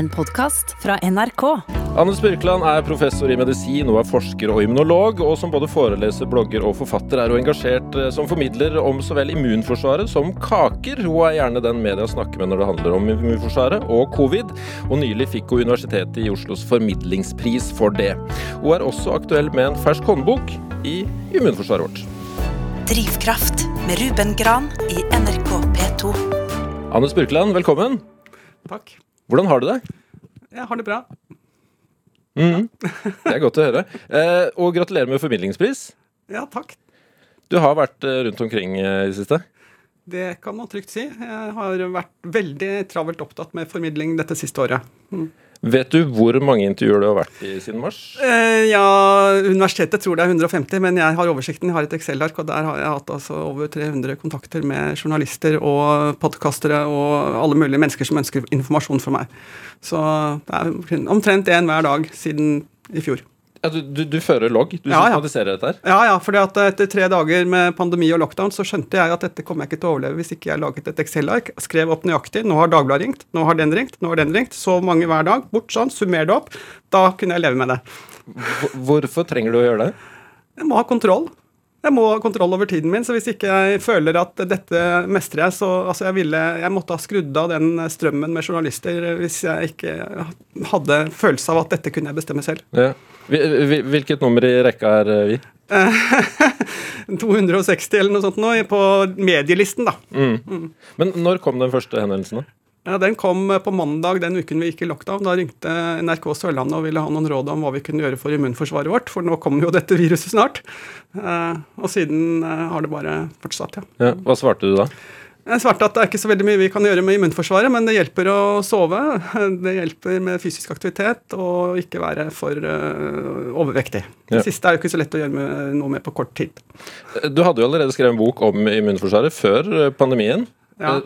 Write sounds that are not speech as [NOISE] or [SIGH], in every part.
en podkast fra NRK. Anders Birkeland er professor i medisin og er forsker og immunolog. Og som både foreleser, blogger og forfatter er hun engasjert eh, som formidler om så vel immunforsvaret som kaker. Hun er gjerne den media snakker med når det handler om immunforsvaret og covid. Og nylig fikk hun Universitetet i Oslos formidlingspris for det. Hun er også aktuell med en fersk håndbok i immunforsvaret vårt. Drivkraft med Ruben Gran i NRK P2. Anders Birkeland, velkommen. Takk. Hvordan har du det? Jeg har det bra. Mhm. Det er godt å høre. Eh, og gratulerer med formidlingspris. Ja, takk. Du har vært eh, rundt omkring eh, i det siste. Det kan man trygt si. Jeg har vært veldig travelt opptatt med formidling dette siste året. Mm. Vet du hvor mange intervjuer du har vært i siden mars? Eh, ja, universitetet tror det er 150, men jeg har oversikten. Jeg har et Excel-ark, og der har jeg hatt altså over 300 kontakter med journalister og podkastere og alle mulige mennesker som ønsker informasjon fra meg. Så det er omtrent én hver dag siden i fjor. Ja, du, du, du fører logg? Du Ja, ja. systematiserer dette her? Ja, ja, fordi at etter tre dager med pandemi og lockdown, så skjønte jeg at dette kommer jeg ikke til å overleve hvis ikke jeg laget et Excel-ark. Skrev opp nøyaktig. Nå har Dagbladet ringt, nå har den ringt, nå har den ringt. Så mange hver dag. Bort sånn, summer det opp. Da kunne jeg leve med det. Hvorfor trenger du å gjøre det? Jeg må ha kontroll. Jeg må ha kontroll over tiden min, så hvis ikke jeg føler at dette mestrer jeg, så altså jeg ville Jeg måtte ha skrudd av den strømmen med journalister hvis jeg ikke hadde følelse av at dette kunne jeg bestemme selv. Ja. Hvil- hvil- Hvilket nummer i rekka er eh, vi? [LAUGHS] 260 eller noe sånt nå på medielisten, da. Mm. Men når kom den første henvendelsen? da? Ja, Den kom på mandag den uken vi gikk i lockdown. Da ringte NRK Sørlandet og ville ha noen råd om hva vi kunne gjøre for immunforsvaret vårt, for nå kommer jo dette viruset snart. Eh, og siden eh, har det bare fortsatt, ja. Ja. Hva svarte du da? Det er ikke så veldig mye vi kan gjøre med immunforsvaret, men det hjelper å sove. Det hjelper med fysisk aktivitet og ikke være for eh, overvektig. Det Ja. siste er jo ikke så lett å gjøre med, noe med på kort tid. Du hadde jo allerede skrevet en bok om immunforsvaret før eh, pandemien. Ja.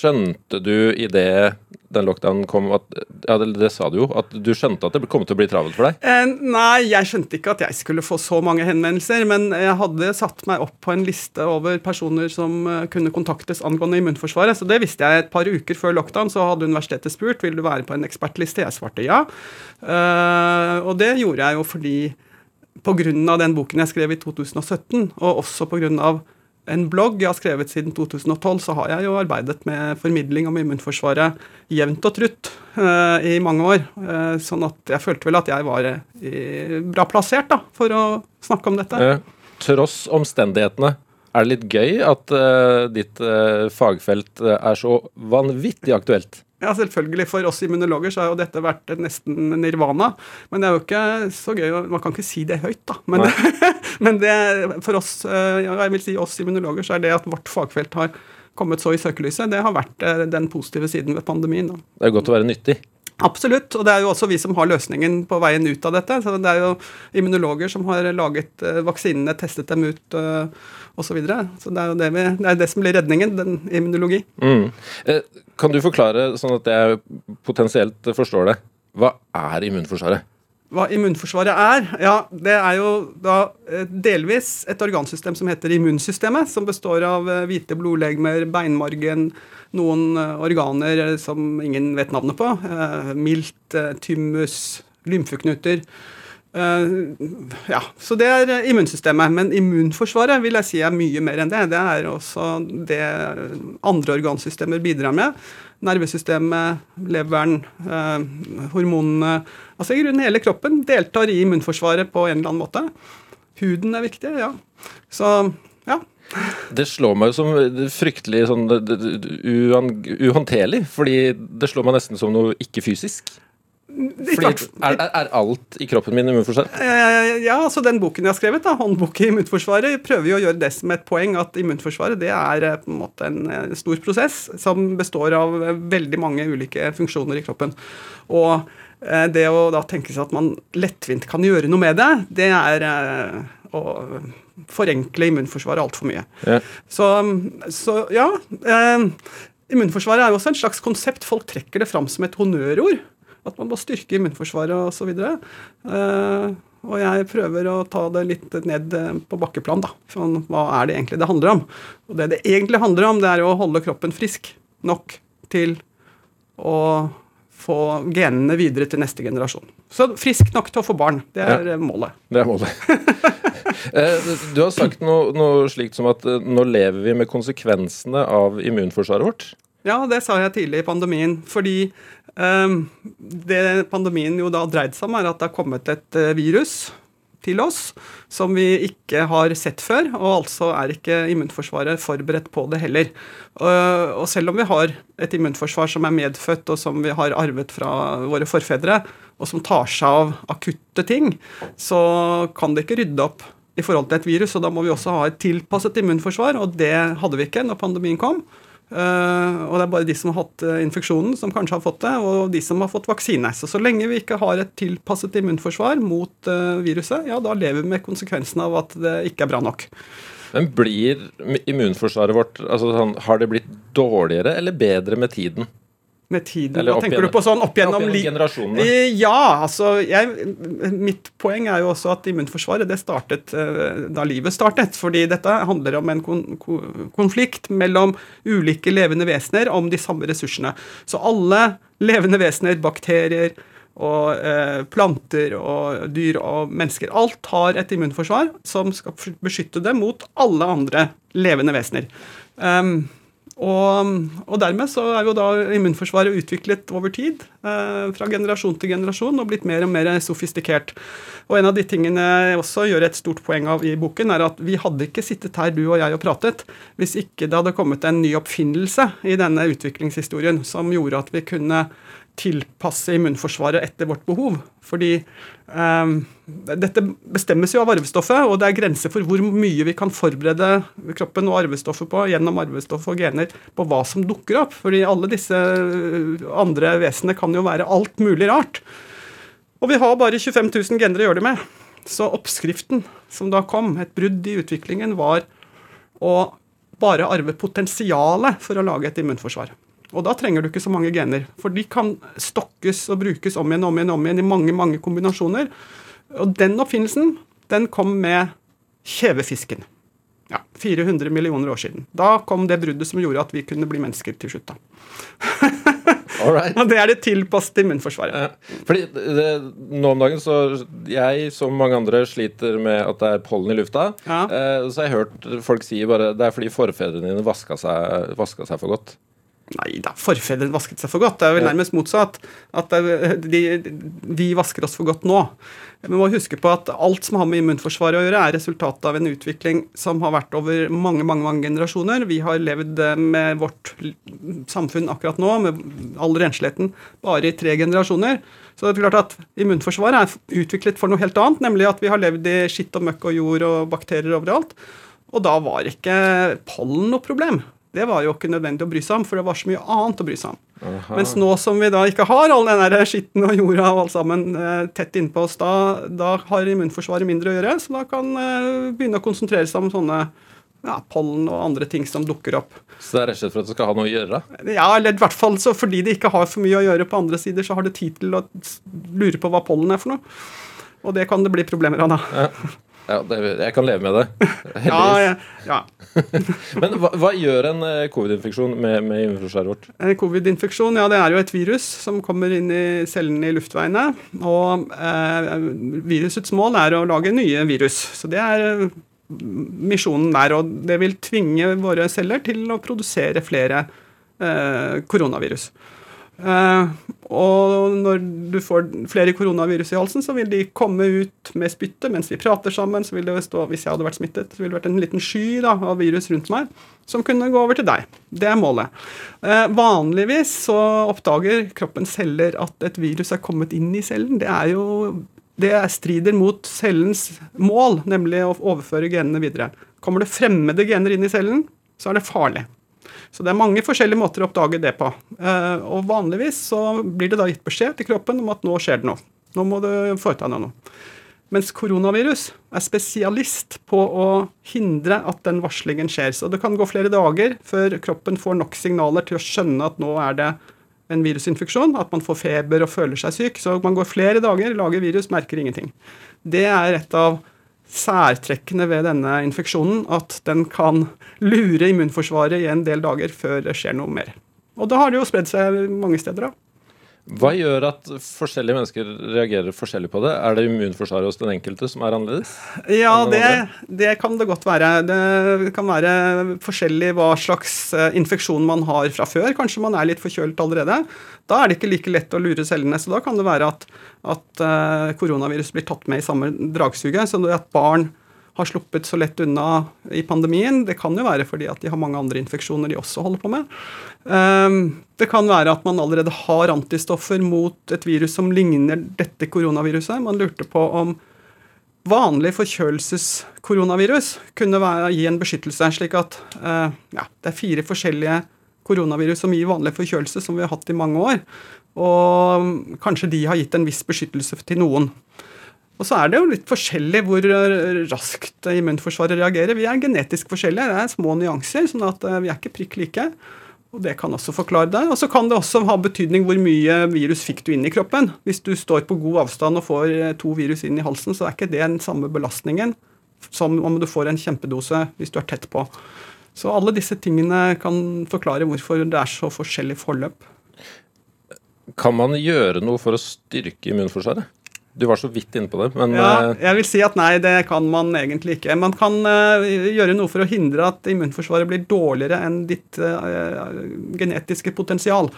Skjønte du i det den lockdownen kom at Ja, det, det sa du jo. At du skjønte at det kom til å bli travelt for deg? Eh, nei, jeg skjønte ikke at jeg skulle få så mange henvendelser, men jeg hadde satt meg opp på en liste over personer som eh, kunne kontaktes angående immunforsvaret, så det visste jeg et par uker før lockdown. Så hadde universitetet spurt vil du være på en ekspertliste. Jeg svarte ja. Eh, og det gjorde jeg jo fordi pga. den boken jeg skrev i 2017, og også pga. En blogg jeg har skrevet siden 2012, så har jeg jo arbeidet med formidling om immunforsvaret jevnt og trutt eh, i mange år. Eh, sånn at jeg følte vel at jeg var eh, bra plassert da, for å snakke om dette. Tross omstendighetene, er det litt gøy at ditt fagfelt er så vanvittig aktuelt? Ja, selvfølgelig. For oss immunologer så har jo dette vært nesten nirvana. Men det er jo ikke så gøy. Man kan ikke si det høyt, da. Men, [LAUGHS] men det, for oss, eh, jeg vil si oss immunologer, så er det at vårt fagfelt har kommet så i søkelyset, det har vært eh, den positive siden ved pandemien. da. Det er godt å være nyttig. Absolutt, og det er jo også vi som har løsningen på veien ut av dette. Så det er jo immunologer som har laget eh, vaksinene, testet dem ut osv. Så, videre. så det er jo det, vi, det, er det som blir redningen, den immunologi. Mm. Eh, kan du forklare, sånn at jeg potensielt forstår det, hva er immunforsvaret? Hva immunforsvaret er? Ja, det er jo da eh, delvis et organsystem som heter immunsystemet, som består av eh, hvite blodlegemer, beinmargen, noen eh, organer som ingen vet navnet på. eh, Milt, tymus, lymfeknuter. Eh, ja, Så det er immunsystemet. Men immunforsvaret vil jeg si er mye mer enn det. Det er også det andre organsystemer bidrar med. Nervesystemet, leveren, eh, hormonene Altså i grunnen hele kroppen deltar i immunforsvaret på en eller annen måte. Huden er viktig, ja. Så ja. Det slår meg som fryktelig sånn uhåndterlig, fordi det slår meg nesten som noe ikke fysisk. Fordi er, er, alt i kroppen min immunforsvar? Ja, altså Den boken jeg har skrevet, da, håndbok i immunforsvaret, prøver jo å gjøre det som et poeng at immunforsvaret det er eh, på en måte en eh, stor prosess som består av eh, veldig mange ulike funksjoner i kroppen. Og det å da tenke seg at man lettvint kan gjøre noe med det, det er å forenkle immunforsvaret altfor mye. Ja. Så, så ja. Immunforsvaret er jo også en slags konsept. Folk trekker det fram som et honnørord. At man må styrke immunforsvaret osv. Uh, og jeg prøver å ta det litt ned eh, på bakkeplan. da. Sånn, hva er det egentlig det handler om? Og det det egentlig handler om, det er å holde kroppen frisk nok til å få genene videre til neste generasjon. Så frisk nok til å få barn. Det er Ja. eh, målet. Det er målet. [LAUGHS] Eh, du har sagt noe, noe slikt som at eh, nå lever vi med konsekvensene av immunforsvaret vårt. Ja, det sa jeg tidlig i pandemien. Fordi det pandemien jo da dreide seg om, er at det har kommet et eh, virus til oss som vi ikke har sett før. Og altså er ikke immunforsvaret forberedt på det heller. Og, og selv om vi har et immunforsvar som er medfødt, og som vi har arvet fra våre forfedre, og som tar seg av akutte ting, så kan det ikke rydde opp i forhold til et virus. Og da må vi også ha et tilpasset immunforsvar, og det hadde vi ikke når pandemien kom. Eh, og det er bare de som har hatt eh, infeksjonen, som kanskje har fått det, og de som har fått vaksine. Så så lenge vi ikke har et tilpasset immunforsvar mot eh, viruset, ja, da lever vi med konsekvensen av at det ikke er bra nok. Men blir immunforsvaret vårt altså, sånn, Har det blitt dårligere eller bedre med tiden? Med tiden. Eller Hva opp tenker du på sånn opp Opp gjennom gjennom generasjonene. Eh, Ja, altså jeg, Mitt poeng er jo også at immunforsvaret det startet eh, da livet startet. Fordi dette handler om en kon konflikt mellom ulike levende vesener om de samme ressursene. Så alle levende vesener, bakterier og eh, planter og dyr og mennesker, alt har et immunforsvar som skal beskytte det mot alle andre levende vesener. Um, og, og dermed så er jo da immunforsvaret utviklet over tid, eh, fra generasjon til generasjon, og blitt mer og mer sofistikert. Og en av de tingene jeg også gjør et stort poeng av i boken, er at vi hadde ikke sittet her, du og jeg, og pratet hvis ikke det hadde kommet en ny oppfinnelse i denne utviklingshistorien som gjorde at vi kunne tilpasse immunforsvaret etter vårt behov. Fordi eh, dette bestemmes jo av arvestoffet, og det er grenser for hvor mye vi kan forberede kroppen og arvestoffet på gjennom arvestoff og gener på hva som dukker opp. Fordi alle disse eh, andre vesenene kan jo være alt mulig rart. Og vi har bare 25 000 gener å gjøre det med. Så oppskriften som da kom, et brudd i utviklingen, var å bare arve potensialet for å lage et immunforsvar. Og da trenger du ikke så mange gener, for de kan stokkes og brukes om igjen om igjen, om igjen i mange mange kombinasjoner. Og den oppfinnelsen den kom med kjevefisken. Ja, 400 millioner år siden. Da kom det bruddet som gjorde at vi kunne bli mennesker til slutt. da. [LAUGHS] Og det er det tilpasset immunforsvaret. Ja, Fordi det, nå om dagen så Jeg, som mange andre, sliter med at det er pollen i lufta. Ja. Eh, så har jeg hørt folk si bare det er fordi forfedrene dine vaska seg, vaska seg for godt. Nei da, forfedrene vasket seg for godt. Det er vel nærmest motsatt. At det- de, de vasker oss for godt nå. Vi må huske på at alt som har med immunforsvaret å gjøre, er resultatet av en utvikling som har vært over mange mange, mange generasjoner. Vi har levd eh, med vårt samfunn akkurat nå, med all rensligheten, bare i tre generasjoner. Så det er klart at immunforsvaret er utviklet for noe helt annet, nemlig at vi har levd i skitt og møkk og jord og bakterier overalt. Og da var ikke pollen noe problem. Det var jo ikke nødvendig å bry seg om, for det var så mye annet å bry seg om. Aha. Mens nå som vi da ikke har all den der skitten og jorda og alt sammen eh, tett innpå oss, da, da har immunforsvaret mindre å gjøre, så da kan eh, begynne å konsentrere seg om sånne ja, pollen og andre ting som dukker opp. Så det er rett og slett for at det skal ha noe å gjøre? Ja, eller i hvert fall så fordi de ikke har for mye å gjøre på andre sider, så har det tid til å lure på hva pollen er for noe. Og det kan det bli problemer av, da. Ja, [LAUGHS] ja det, jeg kan leve med det. [LAUGHS] Heldigvis. ja, ja. [LAUGHS] Men hva, hva gjør en eh, covid-infeksjon med, med immunforsvaret vårt? En Covid-infeksjon ja, det er jo et virus som kommer inn i cellene i luftveiene. Og eh, virusets mål er å lage nye virus. Så det er eh, misjonen der. Og det vil tvinge våre celler til å produsere flere eh, koronavirus. Eh, og når du får flere koronavirus i halsen, så vil de komme ut med spyttet mens vi prater sammen. så vil det stå, Hvis jeg hadde vært smittet, så ville det vært en liten sky da, av virus rundt meg som kunne gå over til deg. Det er målet. Eh, vanligvis så oppdager kroppens celler at et virus er kommet inn i cellen. Det er jo det strider mot cellens mål, nemlig å overføre genene videre. Kommer det fremmede gener inn i cellen, så er det farlig. Så det er mange forskjellige måter å oppdage det på. Eh, og vanligvis så blir det da gitt beskjed til kroppen om at nå skjer det noe. Nå må du foreta deg noe. Mens koronavirus er spesialist på å hindre at den varslingen skjer. Så det kan gå flere dager før kroppen får nok signaler til å skjønne at nå er det en virusinfeksjon, at man får feber og føler seg syk. Så man går flere dager, lager virus, merker ingenting. Det er et av særtrekkene ved denne infeksjonen, at den kan lure immunforsvaret i en del dager før det skjer noe mer. Og da har det jo spredd seg mange steder, da. Hva gjør at forskjellige mennesker reagerer forskjellig på det? Er det immunforsvaret hos den enkelte som er annerledes? Ja, det, det, kan det godt være. Det kan være forskjellig hva slags eh, infeksjon man har fra før. Kanskje man er litt forkjølt allerede. Da er det ikke like lett å lure cellene. Så da kan det være at, at uh, koronavirus blir tatt med i samme dragsuget. Så at barn har sluppet så lett unna i pandemien. Det kan jo være fordi at de har mange andre infeksjoner de også holder på med. Ehm, det kan være at man allerede har antistoffer mot et virus som ligner dette koronaviruset. Man lurte på om vanlig forkjølelseskoronavirus kunne være, gi en beskyttelse. Slik at eh, ja, det er fire forskjellige koronavirus som gir vanlig forkjølelse, som vi har hatt i mange år. Og kanskje de har gitt en viss beskyttelse til noen. Og så er det jo litt forskjellig hvor raskt immunforsvaret reagerer. Vi er genetisk forskjellige, det er små nyanser, sånn at eh, vi er ikke prikk like. Og Det kan også forklare det. Og så kan det også ha betydning hvor mye virus fikk du inn i kroppen. Hvis du står på god avstand og får eh, to virus inn i halsen, så er ikke det den samme belastningen som om du får en kjempedose hvis du er tett på. Så alle disse tingene kan forklare hvorfor det er så forskjellig forløp. Kan man gjøre noe for å styrke immunforsvaret? Du var så vidt inne på det, men Ja, eh, jeg vil si at nei, det kan man egentlig ikke. Man kan uh, gjøre noe for å hindre at immunforsvaret blir dårligere enn ditt uh, genetiske potensial.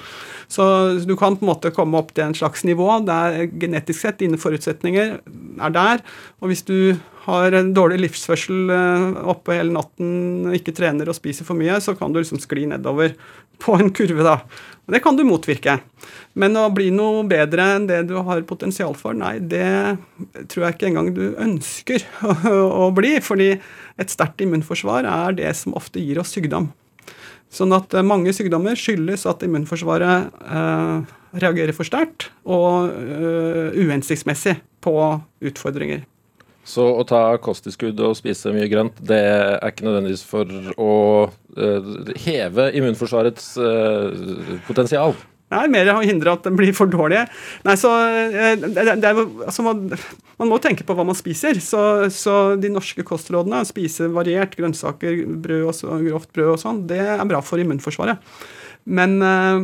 Så du kan på en måte komme opp til en slags nivå der genetisk sett dine forutsetninger er der. Og hvis du har en dårlig livsførsel uh, oppe hele natten, ikke trener og spiser for mye, så kan du liksom skli nedover på en kurve, da. Det kan du motvirke. Men å bli noe bedre enn det du har potensial for, nei, det tror jeg ikke engang du ønsker [LAUGHS] å, bli. Fordi et sterkt immunforsvar er det som ofte gir oss sykdom. Sånn at eh, mange sykdommer skyldes at immunforsvaret eh, reagerer for sterkt og uh, uhensiktsmessig på utfordringer. Så å ta kosttilskudd og spise mye grønt, det er ikke nødvendigvis for å uh, heve immunforsvarets uh, potensial? Nei, mer å hindre at den blir for dårlig. Nei, så eh, det, det altså man, man, må tenke på hva man spiser. Så, så, de norske kostrådene, spise variert, grønnsaker, brød og så, grovt brød og sånn, det er bra for immunforsvaret. Men uh,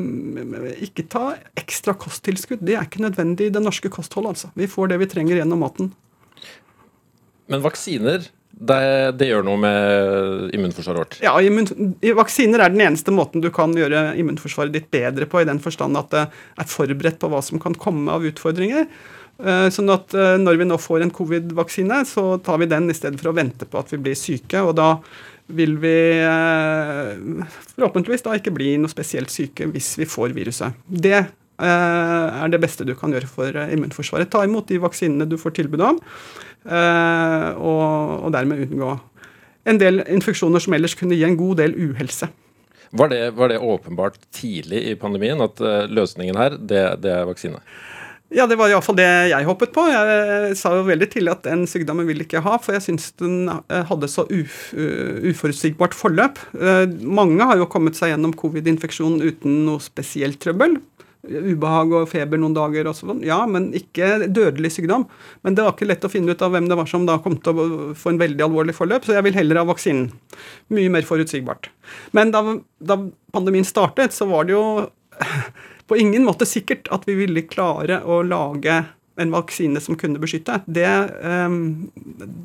ikke ta ekstra kosttilskudd. Det er ikke nødvendig i det norske kostholdet. altså. Vi får det vi trenger gjennom maten. Men vaksiner det, det, gjør noe med immunforsvaret vårt? Ja, immun, vaksiner er den eneste måten du kan gjøre immunforsvaret ditt bedre på, i den forstand at det er forberedt på hva som kan komme av utfordringer. Eh, sånn at eh, når vi nå får en covid-vaksine, så tar vi den i stedet for å vente på at vi blir syke. Og da vil vi eh, forhåpentligvis da ikke bli noe spesielt syke hvis vi får viruset. Det er det beste du kan gjøre for immunforsvaret. Ta imot de vaksinene du får tilbud om. Eh, og, og dermed unngå en del infeksjoner som ellers kunne gi en god del uhelse. Var det, var det åpenbart tidlig i pandemien at løsningen her, det, det, er vaksine? Ja, det var iallfall det jeg håpet på. Jeg sa jo veldig tidlig at den sykdommen vil ikke ha, for jeg syns den eh, hadde så uf, uforutsigbart forløp. Mange har jo kommet seg gjennom covid-infeksjon uten noe spesielt trøbbel ubehag og feber noen dager og sånn. Ja, men ikke dødelig sykdom. Men det var ikke lett å finne ut av hvem det var som da kom til å få en veldig alvorlig forløp, så jeg vil heller ha vaksinen. Mye mer forutsigbart. Men da, da pandemien startet, så var det jo [LAUGHS] på ingen måte sikkert at vi ville klare å lage en vaksine som kunne beskytte. Det, um,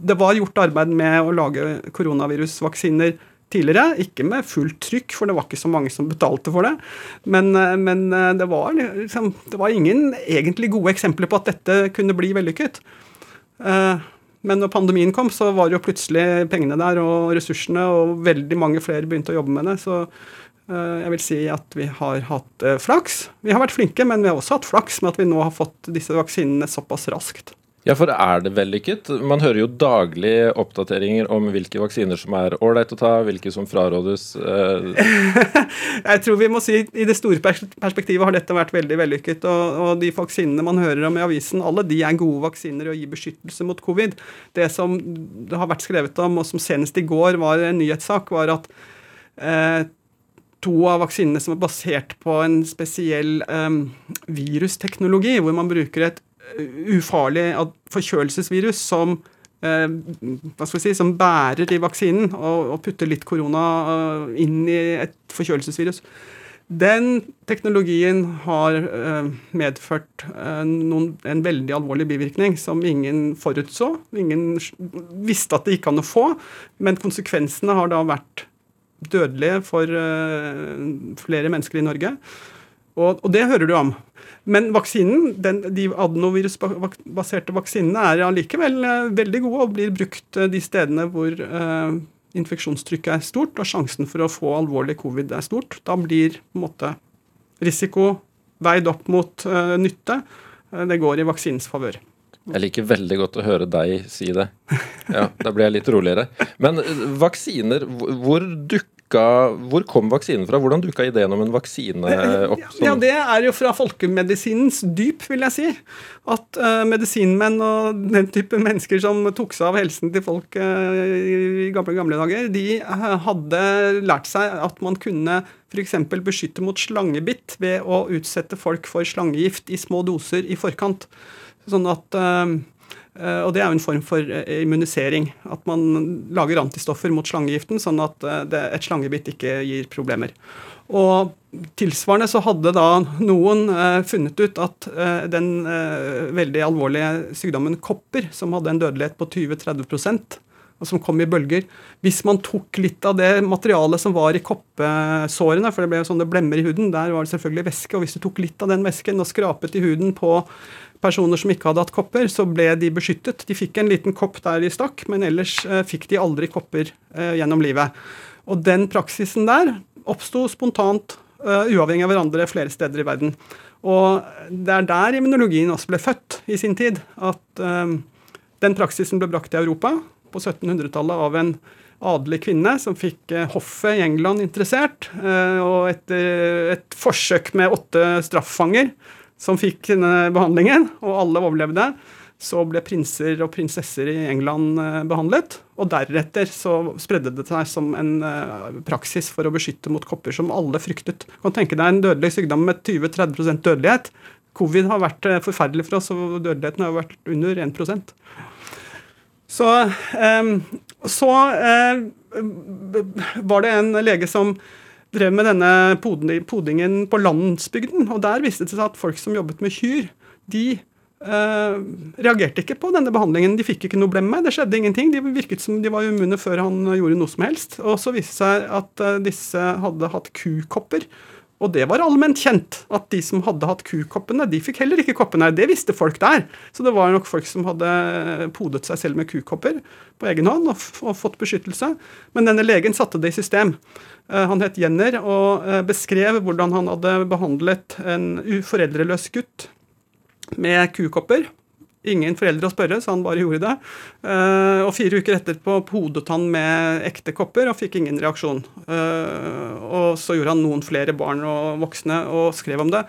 det var gjort arbeid med å lage koronavirusvaksiner tidligere. Ikke med fullt trykk, for det var ikke så mange som betalte for det. Men, eh, men eh, det, var, liksom, det, var, ingen egentlig gode eksempler på at dette kunne bli vellykket. Eh, men når pandemien kom, så var jo plutselig pengene der og ressursene, og veldig mange flere begynte å jobbe med det. Så jeg vil si at vi har hatt flaks. Vi har vært flinke, men vi har også hatt flaks med at vi nå har fått disse vaksinene såpass raskt. Ja, for er det vellykket? Man hører jo daglig oppdateringer om hvilke vaksiner som er ålreit å ta, hvilke som frarådes. Eh. [LAUGHS] jeg tror vi må si i det store perspektivet har dette vært veldig vellykket. Og, og, de vaksinene man hører om i avisen, alle de er gode vaksiner og gir beskyttelse mot covid. Det som det har vært skrevet om, og som senest i går var en nyhetssak, var at eh, to av vaksinene som er basert på en spesiell um, virusteknologi, hvor man bruker et ufarlig forkjølelsesvirus som eh, si, som bærer i vaksinen, og, og putter litt korona eh, inn i et forkjølelsesvirus. Den teknologien har eh, medført eh, noen, en veldig alvorlig bivirkning som ingen forutså. Ingen visste at det gikk an å få, men konsekvensene har da vært dødelige for eh, flere mennesker i Norge. Og, og det hører du om. Men vaksinen, den, de adenovirusbaserte vaksinene er allikevel veldig gode og blir brukt de stedene hvor eh, infeksjonstrykket er stort og sjansen for å få alvorlig covid er stort. Da blir måte risiko veid opp mot uh, nytte. Uh, det går i vaksinens favør. Jeg liker veldig godt å høre deg si det. Ja, Da blir jeg litt roligere. Men vaksiner, hvor dukker dukka, hvor kom vaksinen fra? Hvordan dukka ideen om en vaksine opp? Som... Ja, Det er jo fra folkemedisinens dyp, vil jeg si. At uh, medisinmenn og den type mennesker som tok seg av helsen til folk uh, i gamle, gamle dager, de uh, hadde lært seg at man kunne f.eks. beskytte mot slangebitt ved å utsette folk for slangegift i små doser i forkant. Sånn at Eh, og det er jo en form for eh, immunisering. At man lager antistoffer mot slangegiften, sånn at eh, et slangebitt ikke gir problemer. Og tilsvarende så hadde da noen funnet ut at den veldig alvorlige sykdommen kopper, som hadde en dødelighet på 20-30 og som kom i bølger. Hvis man tok litt av det materialet som var i koppesårene, for det ble jo sånne blemmer i huden, der var det selvfølgelig væske, og hvis du tok litt av den væsken og skrapet i huden på personer som ikke hadde hatt kopper, så ble de beskyttet. De fikk en liten kopp der de stakk, men ellers eh, fikk de aldri kopper eh, gjennom livet. Og den praksisen der oppsto spontant, uh, uavhengig av hverandre, flere steder i verden. Og det er der immunologien også ble født i sin tid. At den praksisen ble brakt til Europa på 1700-tallet av en adelig kvinne som fikk hoffet i England interessert. Og etter et forsøk med åtte straffanger som fikk denne behandlingen, og alle overlevde. Så ble prinser og prinsesser i England eh, behandlet. Og deretter så spredde det seg som en eh, praksis for å beskytte mot kopper som alle fryktet. Du kan tenke deg en dødelig sykdom med 20-30% dødelighet. Covid har vært eh, forferdelig for oss, og dødeligheten har vært under 1% Så, så var det en lege som drev med denne podingen på landsbygden. Og der viste det seg at folk som jobbet med kyr, de eh, reagerte ikke på denne behandlingen. De fikk ikke noe blemme. Det skjedde ingenting. De virket som de var immune før han gjorde noe som helst. Og så viste det seg at eh, disse hadde hatt kukopper. Og det var allment kjent at de som hadde hatt kukoppene, de fikk heller ikke koppene. Det visste folk der. Så det var nok folk som hadde podet seg selv med kukopper på egen hånd og, og fått beskyttelse. Men denne legen satte det i system. Uh, han het Jenner og uh, beskrev hvordan han hadde behandlet en foreldreløs gutt med kukopper ingen foreldre å spørre, så han bare gjorde det. Uh, og fire uker etterpå podet han med ekte kopper og fikk ingen reaksjon. Uh, og så gjorde han noen flere barn og voksne og skrev om det.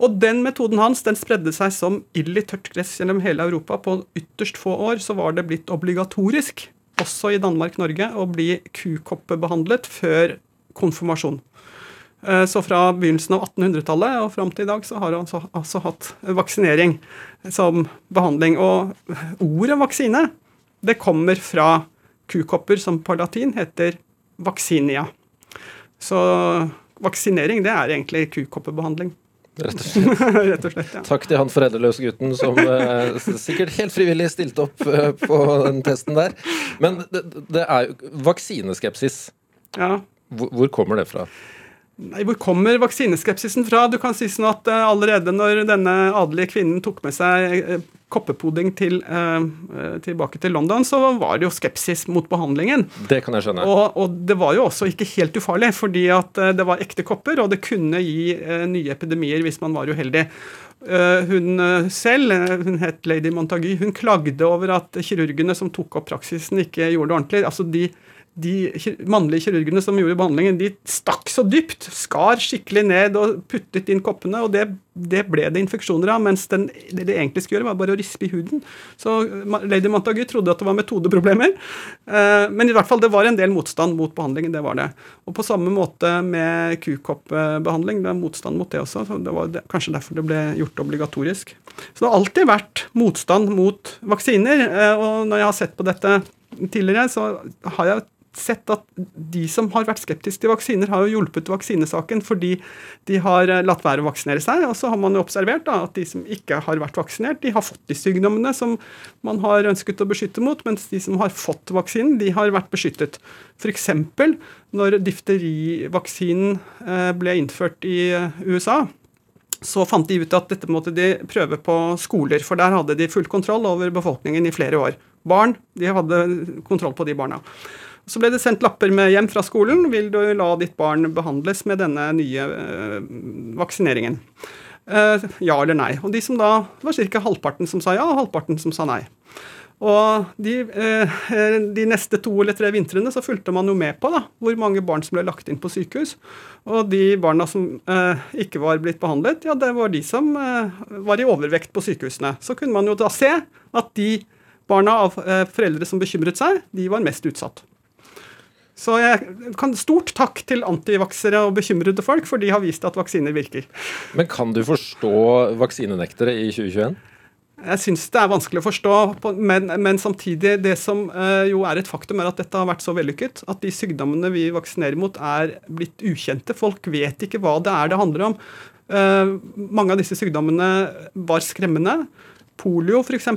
Og den metoden hans den spredde seg som ild i tørt gress gjennom hele Europa. På ytterst få år så var det blitt obligatorisk, også i Danmark-Norge, å bli kukoppebehandlet før konfirmasjon. Eh, så fra begynnelsen av 1800-tallet og fram til i dag så har han altså, altså hatt vaksinering som behandling. Og ordet vaksine det kommer fra kukopper, som på latin heter vaksinia. Så vaksinering det er egentlig kukoppebehandling. Rett og slett. [LAUGHS] Rett og slett ja. Takk til han foreldreløse gutten som eh, sikkert helt frivillig stilte opp eh, på den testen der. Men det, det er jo vaksineskepsis. Ja. Hvor, hvor kommer det fra? Nei, Hvor kommer vaksineskepsisen fra? Du kan si sånn at uh, Allerede når denne adelige kvinnen tok med seg uh, koppepoding til, uh, tilbake til London, så var det jo skepsis mot behandlingen. Det kan jeg skjønne. Og, og det var jo også ikke helt ufarlig, fordi at det var ekte kopper, og det kunne gi nye epidemier hvis man var uheldig. Hun selv, hun het lady Montagu, hun klagde over at kirurgene som tok opp praksisen, ikke gjorde det ordentlig. Altså de de mannlige kirurgene som gjorde behandlingen, de stakk så dypt, skar skikkelig ned og puttet inn koppene, og det, det ble det infeksjoner av. Mens den, det de egentlig skulle gjøre, var bare å rispe i huden. Så lady Montagu trodde at det var metodeproblemer. Eh, men i hvert fall det var en del motstand mot behandlingen. det var det. Og på samme måte med kukoppbehandling. Det er motstand mot det også. så Det var kanskje derfor det ble gjort obligatorisk. Så det har alltid vært motstand mot vaksiner. Eh, og når jeg har sett på dette tidligere, så har jeg sett at de som har vært skeptiske til vaksiner, har jo hjulpet vaksinesaken fordi de har eh, latt være å vaksinere seg. Og så har man jo observert da, at de som ikke har vært vaksinert, de har fått de sykdommene som man har ønsket å beskytte mot, mens de som har fått vaksinen, de har vært beskyttet. F.eks. når difterivaksinen eh, ble innført i eh, USA så fant de ut at dette måtte de prøve på skoler, for der hadde de full kontroll over befolkningen i flere år. Barn, de hadde kontroll på de barna. Så ble det sendt lapper med hjem fra skolen. Vil du la ditt barn behandles med denne nye øh, vaksineringen? Uh, ja eller nei. Og de som da, Det var ca. halvparten som sa ja, og halvparten som sa nei. Og de, uh, de, neste to eller tre vintrene så fulgte man jo med på da, hvor mange barn som ble lagt inn på sykehus. Og de barna som uh, ikke var blitt behandlet, ja, det var de som var i overvekt på sykehusene. Så kunne man jo da se at de barna av foreldre som bekymret seg, de var mest utsatt. Så jeg kan stort takk til antivaksere og bekymrede folk, for de har vist at vaksiner virker. Men kan du forstå vaksinenektere i 2021? Jeg syns det er vanskelig å forstå, men, men samtidig, det som uh, jo er et faktum, er at dette har vært så vellykket at de sykdommene vi vaksinerer mot, er blitt ukjente. Folk vet ikke hva det er det handler om. Uh, mange av disse sykdommene var skremmende. Polio, f.eks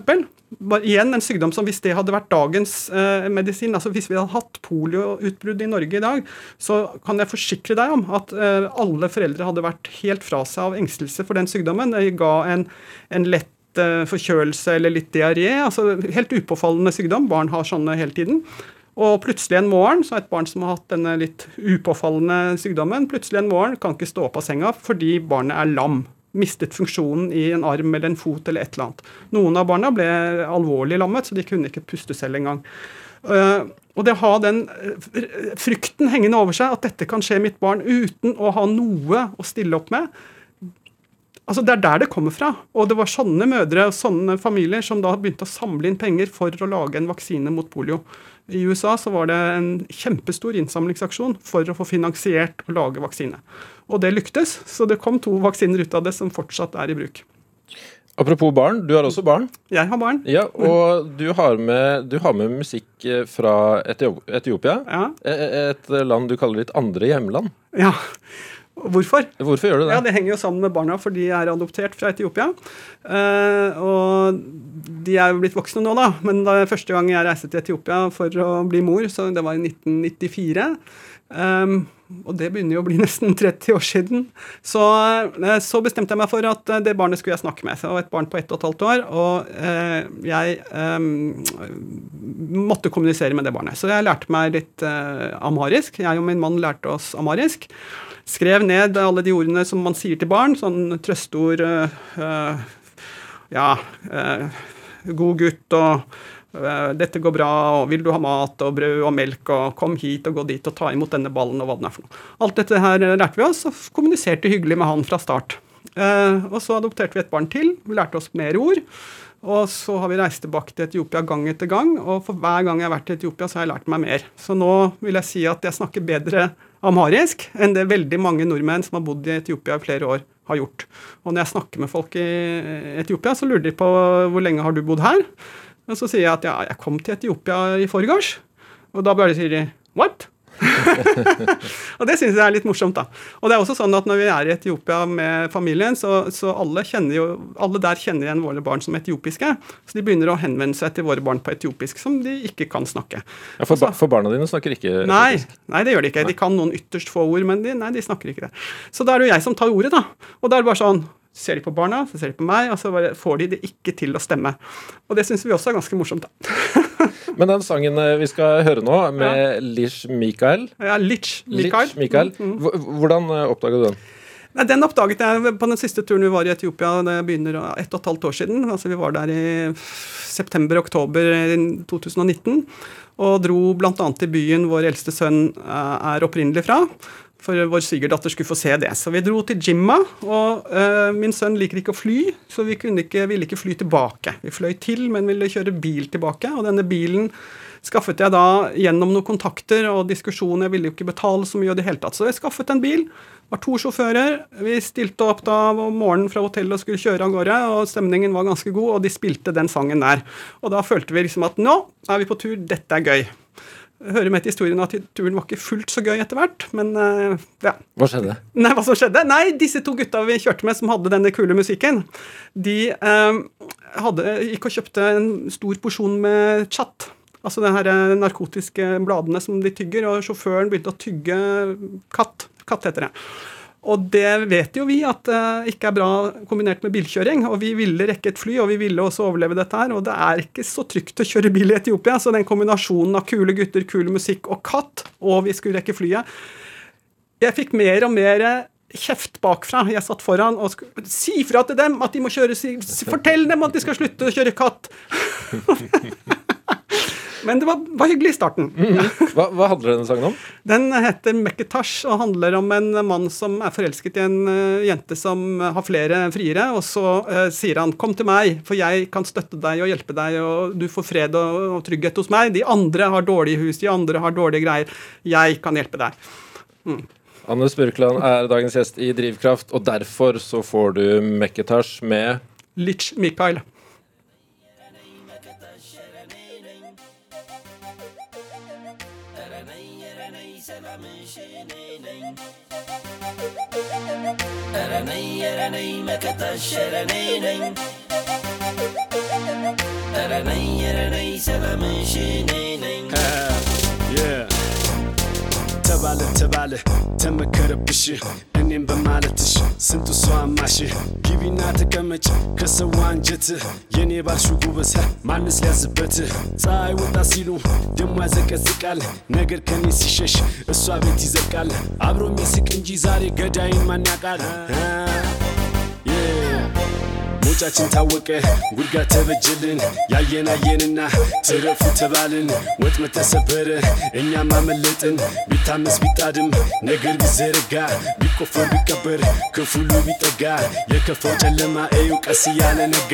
igjen en sykdom som hvis det hadde vært dagens eh, medisin, altså hvis vi hadde hatt polioutbrudd i Norge i dag, så kan jeg forsikre deg om at eh, alle foreldre hadde vært helt fra seg av engstelse for den sykdommen. Det ga en, en lett eh, forkjølelse eller litt diaré. altså Helt upåfallende sykdom. Barn har sånne hele tiden. Og plutselig en morgen, så er et barn som har hatt denne litt upåfallende sykdommen, plutselig en morgen kan ikke stå opp av senga fordi barnet er lam mistet funksjonen i en arm eller en fot eller et eller annet. Noen av barna ble alvorlig lammet, så de kunne ikke puste selv engang. Uh, og det å ha den eh, frykten hengende over seg, at dette kan skje mitt barn uten å ha noe å stille opp med, Altså Det er der det kommer fra. Og det var sånne mødre og sånne familier som da begynte å samle inn penger for å lage en vaksine mot polio. I USA så var det en kjempestor innsamlingsaksjon for å få finansiert å lage vaksine. Og det lyktes, så det kom to vaksiner ut av det som fortsatt er i bruk. Apropos barn, du har også barn? Jeg har barn. Ja, Og du har med, du har med musikk eh, fra Etiopia. Ja. E, e, et land du kaller ditt andre hjemland. Ja. Hvorfor? Hvorfor gjør du det? Ja, Det henger jo sammen med barna, for de er adoptert fra Etiopia. Uh, og de er jo blitt voksne nå, da. Men da første gang jeg reiste til Etiopia for å bli mor, så det var i 1994 um, og det begynner jo å bli [LAUGHS] nesten 30 år siden. Så, eh, så, bestemte jeg meg for at eh, det barnet skulle jeg snakke med. Så et barn på ett og et halvt år, og eh, jeg eh, måtte kommunisere med det barnet. Så jeg lærte meg litt eh, amharisk. Jeg og min mann lærte oss amharisk. Skrev ned alle de ordene som man sier til barn, sånn trøsteord eh, Ja, god gutt og dette går bra, og vil du ha mat og brød og melk, og kom hit og gå dit og ta imot denne ballen og hva den er for noe. Alt dette her lærte vi oss, og kommuniserte hyggelig med han fra start. Eh, og så adopterte vi et barn til. Vi lærte oss mer ord. Og så har vi reist tilbake til Etiopia gang etter gang, og for hver gang jeg har vært i Etiopia, så har jeg lært meg mer. Så nå vil jeg si at jeg snakker bedre amharisk enn det veldig mange nordmenn som har bodd i Etiopia i flere år, har gjort. Og når jeg snakker med folk i Etiopia, så lurer de på hvor lenge har du bodd her? Og så sier jeg at ja, jeg kom til Etiopia i forgårs. Og da bare sier de what? [LAUGHS] og det syns jeg er litt morsomt, da. Og det er også sånn at når vi er i Etiopia med familien, så, så alle, jo, alle, der kjenner igjen våre barn som etiopiske. Så de begynner å henvende seg til våre barn på etiopisk, som de ikke kan snakke. Ja, for, ba for barna dine snakker ikke etiopisk? Nei, nei, det gjør de ikke. De kan noen ytterst få ord, men de, nei, de snakker ikke det. Så da er det jo jeg som tar ordet, da. Og da er det bare sånn ser de på barna, så ser de på meg, og så får de det ikke til å stemme. Og det syns vi også er ganske morsomt, da. [LAUGHS] Men den sangen eh, vi skal høre nå, med ja. Lish Mikael Ja, Litch Mikael. Litch Mikael. Mm, mm. Hvordan eh, oppdaga du den? Nei, Den oppdaget jeg på den siste turen vi var i Etiopia. Det begynner ett og et halvt år siden. Altså Vi var der i september-oktober 2019. Og dro bl.a. til byen vår eldste sønn eh, er opprinnelig fra for vår svigerdatter skulle få se det. Så vi dro til Jimma, og uh, min sønn liker ikke å fly, så vi ikke, ville ikke fly tilbake. Vi fløy til, men ville kjøre bil tilbake, og denne bilen skaffet jeg da gjennom noen kontakter og diskusjoner. Jeg ville jo ikke betale så mye i det hele tatt, så jeg skaffet en bil. Var to sjåfører. Vi stilte opp da om morgenen fra hotellet og skulle kjøre av gårde, og stemningen var ganske god, og de spilte den sangen der. Og da følte vi liksom at nå er vi på tur, dette er gøy. Hører med til historien at turen var ikke fullt så gøy etter hvert, men eh, ja. Hva skjedde? Nei, hva som skjedde? Nei, disse to gutta vi kjørte med som hadde denne kule musikken, de eh, hadde, gikk og kjøpte en stor porsjon med chat. Altså de her eh, narkotiske bladene som de tygger, og sjåføren begynte å tygge katt. Katt heter det. Og det vet jo vi at det uh, ikke er bra kombinert med bilkjøring. Og vi ville rekke et fly, og vi ville også overleve dette her. Og det er ikke så trygt å kjøre bil i Etiopia, så den kombinasjonen av kule gutter, kul musikk og katt, og vi skulle rekke flyet Jeg fikk mer og mer kjeft bakfra. Jeg satt foran og skulle si fra til dem at de må kjøre Fortell dem at de skal slutte å kjøre katt! [LAUGHS] Men det var, var, hyggelig i starten. Mm -hmm. hva, hva, handler denne sangen om? [LAUGHS] Den heter Mekketash og handler om en mann som er forelsket i en uh, jente som har flere friere. Og så uh, sier han 'kom til meg, for jeg kan støtte deg og hjelpe deg', og du får fred og, og trygghet hos meg. De andre har dårlige hus, de andre har dårlige greier. Jeg kan hjelpe deg. Mm. Anne Spurkland er dagens gjest i Drivkraft, og derfor så får du Mekketash med Litch Mikael. Ereney, ereney, mekataş ereney Ereney, ereney, selamın Yeah. ተባለ ተባለ ተመከረብሽ እኔም በማለትሽ ስንቱ ሰው አማሽ ግቢና ተቀመጭ ከሰው አንጀት የኔ ባልሹ ጉበዝ ማንስ ሊያዝበት ፀሐይ ወጣ ሲሉ ደሞ ያዘቀዝቃል ነገር ከኔ ሲሸሽ እሷ ቤት ይዘቃል አብሮ የሚስቅ እንጂ ዛሬ ገዳይን ማን ያውቃል መውጫችን ታወቀ ጉድጓድ ተበጀልን ያየን አየንና ትረፉ ተባልን። ወጥመድ ተሰበረ እኛም አመለጥን። ቢታመስ ቢጣድም ነገር ቢዘረጋ ቢቆፈር ቢቀበር ክፉሉ ቢጠጋ የከፋው ጨለማ እዩ ቀስ እያለ ነጋ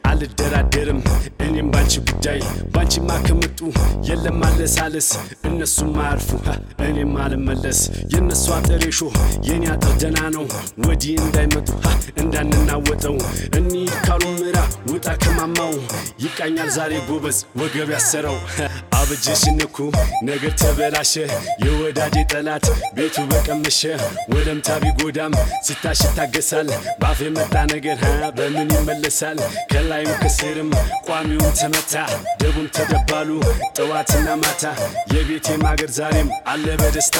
አልደራደርም እኔም ባንቺ ጉዳይ ባንቺማ ከመጡ የለም አለሳለስ እነሱም አያርፉ እኔም አልመለስ። የእነሱ አጥር ሾ የኔ አጥር ደና ነው። ወዲህ እንዳይመጡ እንዳንናወጠው። እንሂድ ካሉ ምራ ውጣ ከማማው። ይቃኛል ዛሬ ጎበዝ ወገብ ያሰረው። አበጀሽ ንኩ ነገር ተበላሸ። የወዳጄ ጠላት ቤቱ በቀመሸ። ወደምታ ቢጎዳም ሲታሽ ይታገሳል። ባፍ የመጣ ነገር በምን ይመለሳል? ከላይም ከስርም ቋሚውም ተመታ ደቡም ተደባሉ ጠዋትና ማታ የቤቴ ማገር ዛሬም አለ በደስታ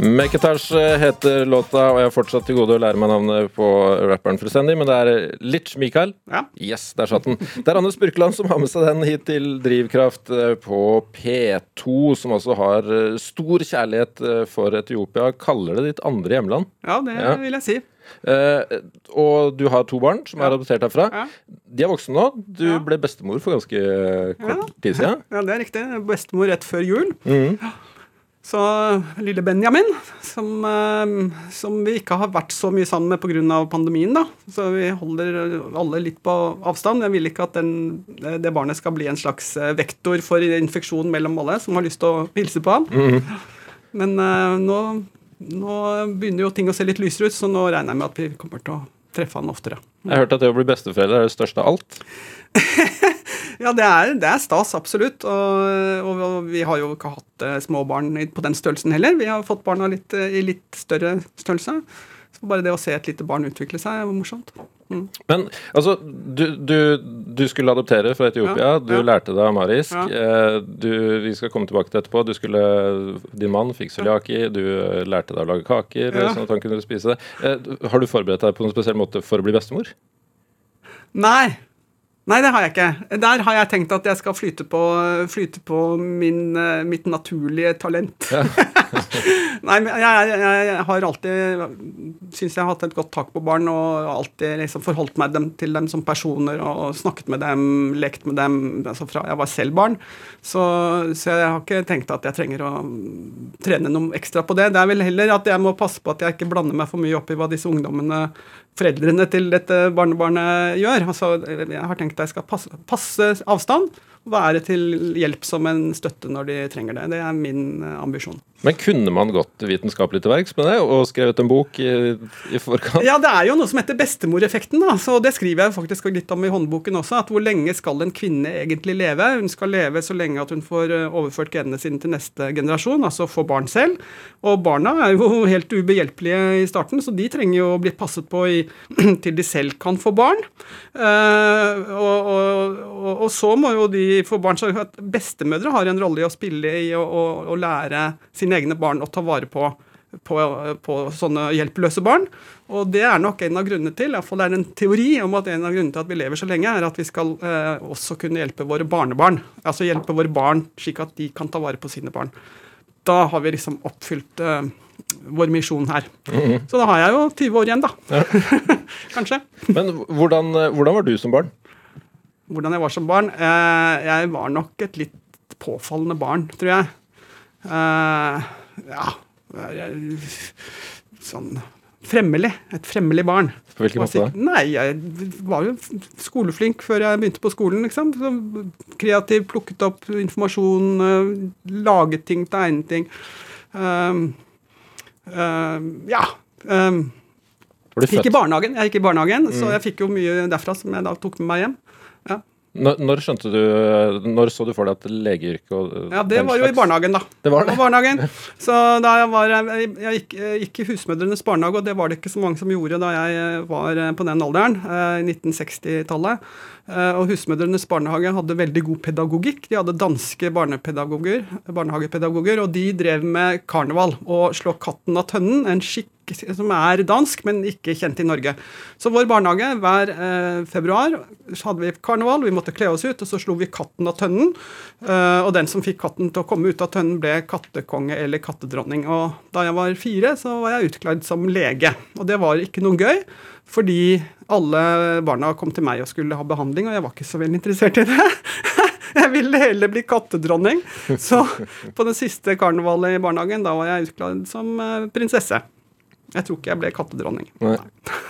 Meketash heter låta, og jeg har fortsatt til gode å lære meg navnet på rapperen fullstendig, men det er Litch Mikael. Ja. Yes, der satt den. Det er Anders Spurkeland som har med seg den hit til Drivkraft eh, på P2, som også har eh, stor kjærlighet eh, for Etiopia. Kaller det ditt andre hjemland? Ja, det ja. vil jeg si. Uh, og du har to barn som ja. er adoptert herfra. Ja. De er voksne nå. Du ja. ble bestemor for ganske kort tid siden. Ja, det er riktig. Bestemor rett før jul. Mm. Så lille Benjamin, som, eh, som, vi ikke har vært så mye sammen med pga. pandemien, da. Så vi holder alle litt på avstand. Jeg vil ikke at den, det barnet skal bli en slags eh, vektor for infeksjon mellom alle som har lyst til å hilse på ham. Mm. Men uh, nå, nå, begynner jo ting å se litt lysere ut, så nå regner jeg med at vi kommer til å treffe han oftere. Jeg har hørt at det å bli besteforeldre er det største av alt. [LAUGHS] ja, det er, det er, stas, absolutt. Og, og, og, vi har jo ikke hatt uh, små barn på den størrelsen heller. Vi har fått barna litt, uh, i litt større størrelse. Så bare det å se et lite barn utvikle seg er morsomt. Mm. Men altså, du, du, du, skulle adoptere fra Etiopia. Ja, du ja. lærte deg amarisk. Ja. Eh, du, vi skal komme tilbake til etterpå. Du skulle, din mann fikk cøliaki. Du lærte deg å lage kaker sånn at han kunne spise det. Har du forberedt deg på noen spesiell måte for å bli bestemor? Nei. Nei, det har jeg ikke. Der har jeg tenkt at jeg skal flyte på, flyte på min, eh, mitt naturlige talent. Ja. [LAUGHS] Nei, men jeg, jeg, jeg, har alltid syns jeg har hatt et godt tak på barn og alltid liksom forholdt meg dem, til dem som personer og snakket med dem, lekt med dem altså fra jeg var selv barn. Så, så, jeg har ikke tenkt at jeg trenger å trene noe ekstra på det. Det er vel heller at jeg må passe på at jeg ikke blander meg for mye opp i hva disse ungdommene foreldrene til dette barnebarnet gjør. Altså, jeg har tenkt at jeg skal passe, passe avstand være til hjelp som en støtte når de trenger det. Det er min eh, ambisjon. Men kunne man gått vitenskapelig til verks med det og skrevet en bok i, i, forkant? Ja, det er jo noe som heter bestemoreffekten. da, så Det skriver jeg faktisk litt om i håndboken også. at Hvor lenge skal en kvinne egentlig leve? Hun skal leve så lenge at hun får eh, overført genene sine til neste generasjon, altså få barn selv. Og barna er jo [LAUGHS] helt ubehjelpelige i starten, så de trenger jo å bli passet på i, [CLEARS THROAT] til de selv kan få barn. Uh, og, og, og, og så må jo de få barn så Bestemødre har en rolle i å spille i å lære sine egne barn å ta vare på, på, på, sånne hjelpeløse barn. Og det er nok en av grunnene til, iallfall er en teori om at en av grunnene til at vi lever så lenge, er at vi skal eh, også kunne hjelpe våre barnebarn. Altså hjelpe våre barn slik at de kan ta vare på sine barn. Da har vi liksom oppfylt eh, vår misjon her. Mm -hmm. Så da har jeg jo 20 år igjen, da. Ja. [LAUGHS] Kanskje. Men hvordan, eh, hvordan var du som barn? hvordan jeg var som barn. Eh, jeg var nok et litt påfallende barn, tror jeg. Eh, ja Sånn fremmelig. Et fremmelig barn. På hvilken måte? Nei, jeg var jo skoleflink før jeg begynte på skolen. liksom. Så kreativ, plukket opp informasjon, eh, laget ting, tegnet ting. Um, um, ja. Um, gikk i barnehagen. Jeg gikk i barnehagen, mm. så jeg fikk jo mye derfra som jeg da tok med meg hjem. Når, når, skjønte du Når så du for deg at legeyrket og Ja, det var jo i barnehagen, da. Det var det? Barnehagen. [LAUGHS] Så da jeg var Jeg, jeg gikk, gikk, i Husmødrenes barnehage, og det var det ikke så mange som gjorde da jeg var på den alderen, eh, i 1960-tallet. Eh, og Husmødrenes barnehage hadde veldig god pedagogikk. De hadde danske barnehagepedagoger, og de drev med karneval og slå katten av tønnen, en skikk som er dansk, men ikke kjent i Norge. Så vår barnehage, hver eh, februar hadde vi karneval, vi måtte kle oss ut, og så slo vi katten av tønnen. Eh, og den som fikk katten til å komme ut av tønnen, ble kattekonge eller kattedronning. Og da jeg var fire, så var jeg utkledd som lege. Og det var ikke noe gøy, fordi alle barna kom til meg og skulle ha behandling, og jeg var ikke så veldig interessert i det. [LAUGHS] Jeg ville heller bli kattedronning. Så på det siste karnevalet i barnehagen, da var jeg utkledd som eh, prinsesse. Jeg tror ikke jeg ble kattedronning. Nei.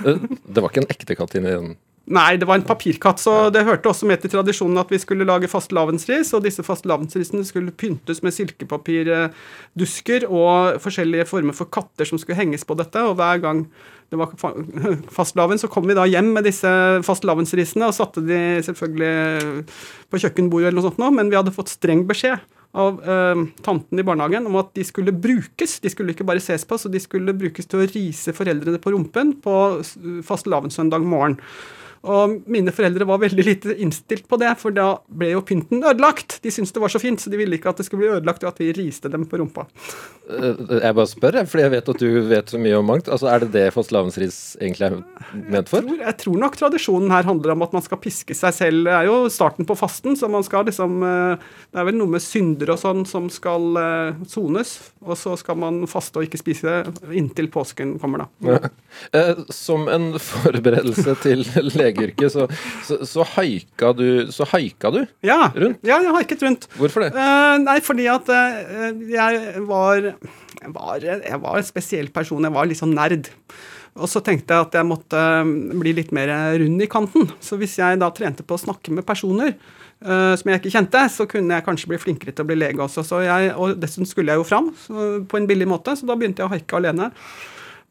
Det var ikke en ekte katt inni den? Nei, det var en papirkatt. Så det hørte også med til tradisjonen at vi skulle lage fastelavnsris, og disse fastelavnsrisene skulle pyntes med silkepapirdusker og forskjellige former for katter som skulle henges på dette. Og hver gang det var [LAUGHS] fastelavn, så kom vi da hjem med disse fastelavnsrisene og satte de selvfølgelig på kjøkkenbordet eller noe sånt, nå, men vi hadde fått streng beskjed av eh, tanten i barnehagen om at de skulle brukes. De skulle ikke bare ses på, så de skulle brukes til å rise foreldrene på rumpen på fastelavnssøndag morgen. Og mine foreldre var veldig lite innstilt på det, for da ble jo pynten ødelagt. De syntes det var så fint, så de ville ikke at det skulle bli ødelagt, og at vi riste dem på rumpa. Eh, jeg bare spør, fordi jeg vet at du vet så mye om mangt. Altså, Er det det fastelavnsris egentlig er ment for? Jeg tror, jeg tror, nok tradisjonen her handler om at man skal piske seg selv. Det er jo starten på fasten, så man skal liksom eh, Det er vel noe med synder og sånn som skal eh, sones, og så skal man faste og ikke spise inntil påsken kommer, da. Ja. [LAUGHS] Som en forberedelse til lege legeyrket, så, så, så, haika du, så haika du ja, rundt? Ja, jeg haiket rundt. Hvorfor det? Uh, nei, fordi at uh, jeg var, jeg var Jeg var en spesiell person. Jeg var litt sånn nerd. Og så tenkte jeg at jeg måtte eh, bli litt mer rund i kanten. Så hvis jeg da trente på å snakke med personer uh, som jeg ikke kjente, så kunne jeg kanskje bli flinkere til å bli lege også. Så jeg, og dessuten skulle jeg jo fram på en billig måte, så da begynte jeg å haike alene.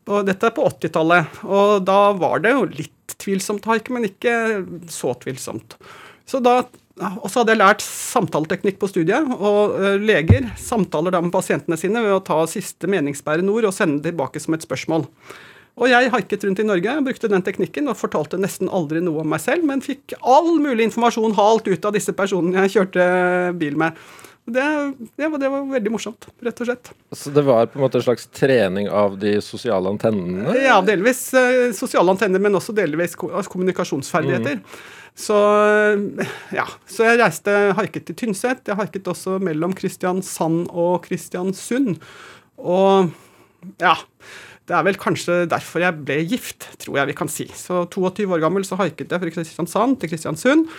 Og dette er på 80-tallet, og da var det jo litt tvilsomt haik, men ikke så tvilsomt. Så da og så hadde jeg lært samtaleteknikk på studiet, og uh, leger samtaler da med pasientene sine ved å ta siste meningsbærende ord og sende det tilbake som et spørsmål. Og jeg haiket rundt i Norge, brukte den teknikken og fortalte nesten aldri noe om meg selv, men fikk all mulig informasjon halt ut av disse personene jeg kjørte bil med. Det, det, var, det, var, veldig morsomt, rett og slett. Så det var på en måte en slags trening av de sosiale antennene? Ja, delvis eh, sosiale antenner, men også delvis altså kommunikasjonsferdigheter. Mm. Så ja, så jeg reiste, haiket til Tynset. Jeg haiket også mellom Kristiansand og Kristiansund. Og ja. Det er vel kanskje derfor jeg ble gift, tror jeg vi kan si. Så 22 år gammel så haiket jeg fra Kristiansand til Kristiansund.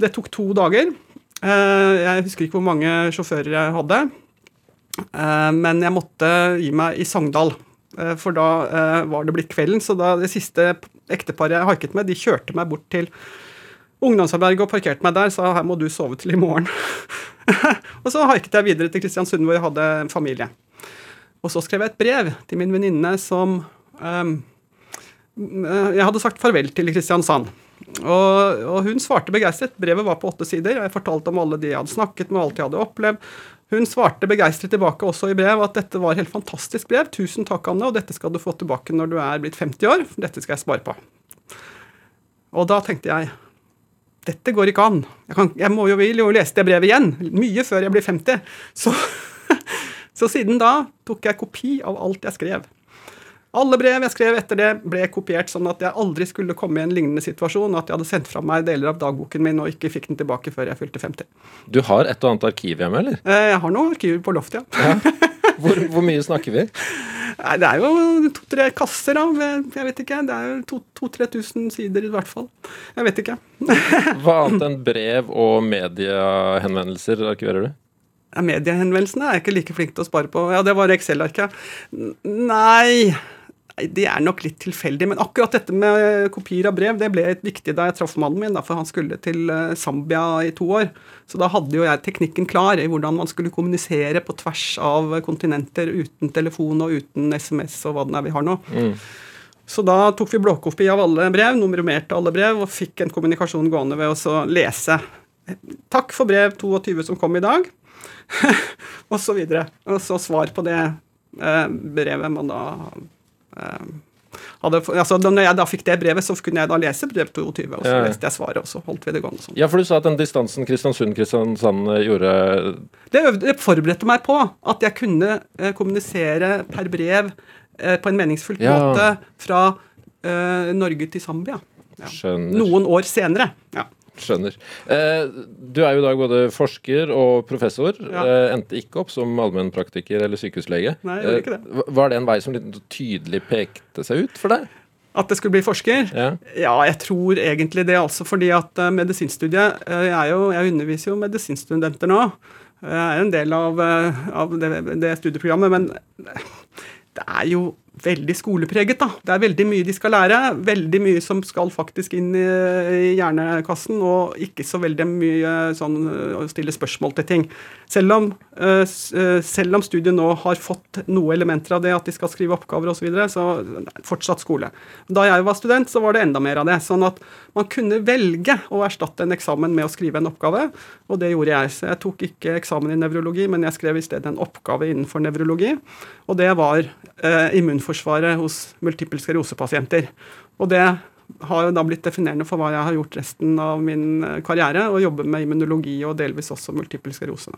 Det tok to dager. Eh, jeg husker ikke hvor mange sjåfører jeg hadde. Eh, men jeg måtte gi meg i Sogndal, eh, for da var det blitt kvelden. Så da det siste ekteparet jeg haiket med, de kjørte meg bort til ungdomsarbeidet og parkerte meg der, sa her må du sove til i morgen. [LAUGHS] og så haiket jeg videre til Kristiansund, hvor jeg hadde familie. Og så skrev jeg et brev til min venninne som um, Jeg hadde sagt farvel til Kristiansand. Og, og, hun svarte begeistret. Brevet var på åtte sider. og Jeg fortalte om alle de jeg hadde snakket med, alt jeg hadde opplevd. Hun svarte begeistret tilbake også i brev at dette var et helt fantastisk brev. Tusen takk, Anne, og dette skal du få tilbake når du er blitt 50 år. Dette skal jeg spare på. Og da tenkte jeg dette går ikke an. Jeg, kan, jeg må jo, vil jo lese det brevet igjen. Mye før jeg blir 50. Så [LAUGHS] så siden da tok jeg kopi av alt jeg skrev. Alle brev jeg skrev etter det, ble kopiert, sånn at jeg aldri skulle komme i en lignende situasjon. At jeg hadde sendt fra meg deler av dagboken min og ikke fikk den tilbake før jeg fylte 50. Du har et og annet arkiv hjemme, eller? Eh, jeg har noen arkiver på loftet, ja. ja. [LAUGHS] Hvor, hvor, mye snakker vi? Nei, Det er jo to-tre kasser av Jeg vet ikke. Det er jo 2000-3000 sider i hvert fall. Jeg vet ikke. [LAUGHS] Hva annet enn brev og mediehenvendelser arkiverer du? Mediehenvendelsene er jeg ikke like flink til å spare på. Ja, det var Excel-arket. Nei det er nok litt tilfeldig. Men akkurat dette med kopier av brev det ble viktig da jeg traff mannen min, da, for han skulle til eh, Zambia i to år. Så da hadde jo jeg teknikken klar i hvordan man skulle kommunisere på tvers av kontinenter uten telefon og uten SMS og hva det er vi har nå. Mm. Så da tok vi blåkopi av alle brev, nummererte alle brev og fikk en kommunikasjon gående ved å lese. Takk for brev 22 som kom i dag [LAUGHS] og så videre. Og så svar på det eh, brevet man da hadde, altså Når jeg da fikk det brevet, så kunne jeg da lese brev 22, og så ja. leste jeg svaret, og så holdt vi det gående sånn. Ja, for du sa at den distansen Kristiansund-Kristiansand eh, gjorde det, det, forberedte meg på at jeg kunne eh, kommunisere per brev eh, på en meningsfull ja. måte fra eh, Norge til Zambia. Ja. Noen år senere. ja. Skjønner. Eh, du er jo i dag både forsker og professor. Ja. Eh, endte ikke opp som allmennpraktiker eller sykehuslege. Nei, jeg ikke det. Eh, var det en vei som litt tydelig pekte seg ut for deg? At det skulle bli forsker? Ja, ja jeg tror egentlig det. altså, fordi at medisinstudiet jeg, jo, jeg, underviser jo medisinstudenter nå. Jeg er en del av, av det, det studieprogrammet. Men det er jo veldig skolepreget. da. Det er veldig mye de skal lære. Veldig mye som skal faktisk inn i, hjernekassen, og ikke så veldig mye sånn å stille spørsmål til ting. Selv om, uh, selv om studiet nå har fått noe elementer av det, at de skal skrive oppgaver osv., så, videre, så fortsatt skole. Da jeg var student, så var det enda mer av det. Sånn at man kunne velge å erstatte en eksamen med å skrive en oppgave, og det gjorde jeg. Så jeg tok ikke eksamen i nevrologi, men jeg skrev i stedet en oppgave innenfor nevrologi, og det var eh, immunforsvar immunforsvaret hos multiple sklerosepasienter. Og det har jo da blitt definerende for hva jeg har gjort resten av min eh, karriere, og jobber med immunologi og delvis også multiple sklerose.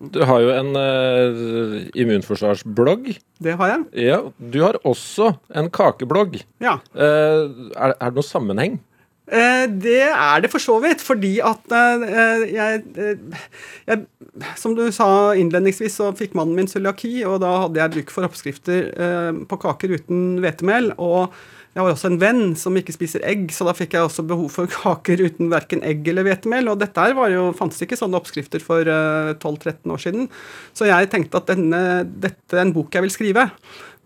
Du har jo en uh, immunforsvarsblogg. Det har jeg. Ja, Du har også en kakeblogg. Ja. Uh, er, er, det noe sammenheng? Eh, det er det for så vidt, fordi at eh, jeg, eh, jeg, Som du sa innledningsvis, så fikk mannen min cøliaki, og da hadde jeg bruk for oppskrifter på kaker uten hvetemel. Og jeg har også en venn som ikke spiser egg, så da fikk jeg også behov for [LAUGHS] kaker uten verken egg eller hvetemel. Og dette her jo, fantes ikke sånne oppskrifter for 12-13 år siden. Så jeg tenkte at denne, dette er en bok jeg vil skrive.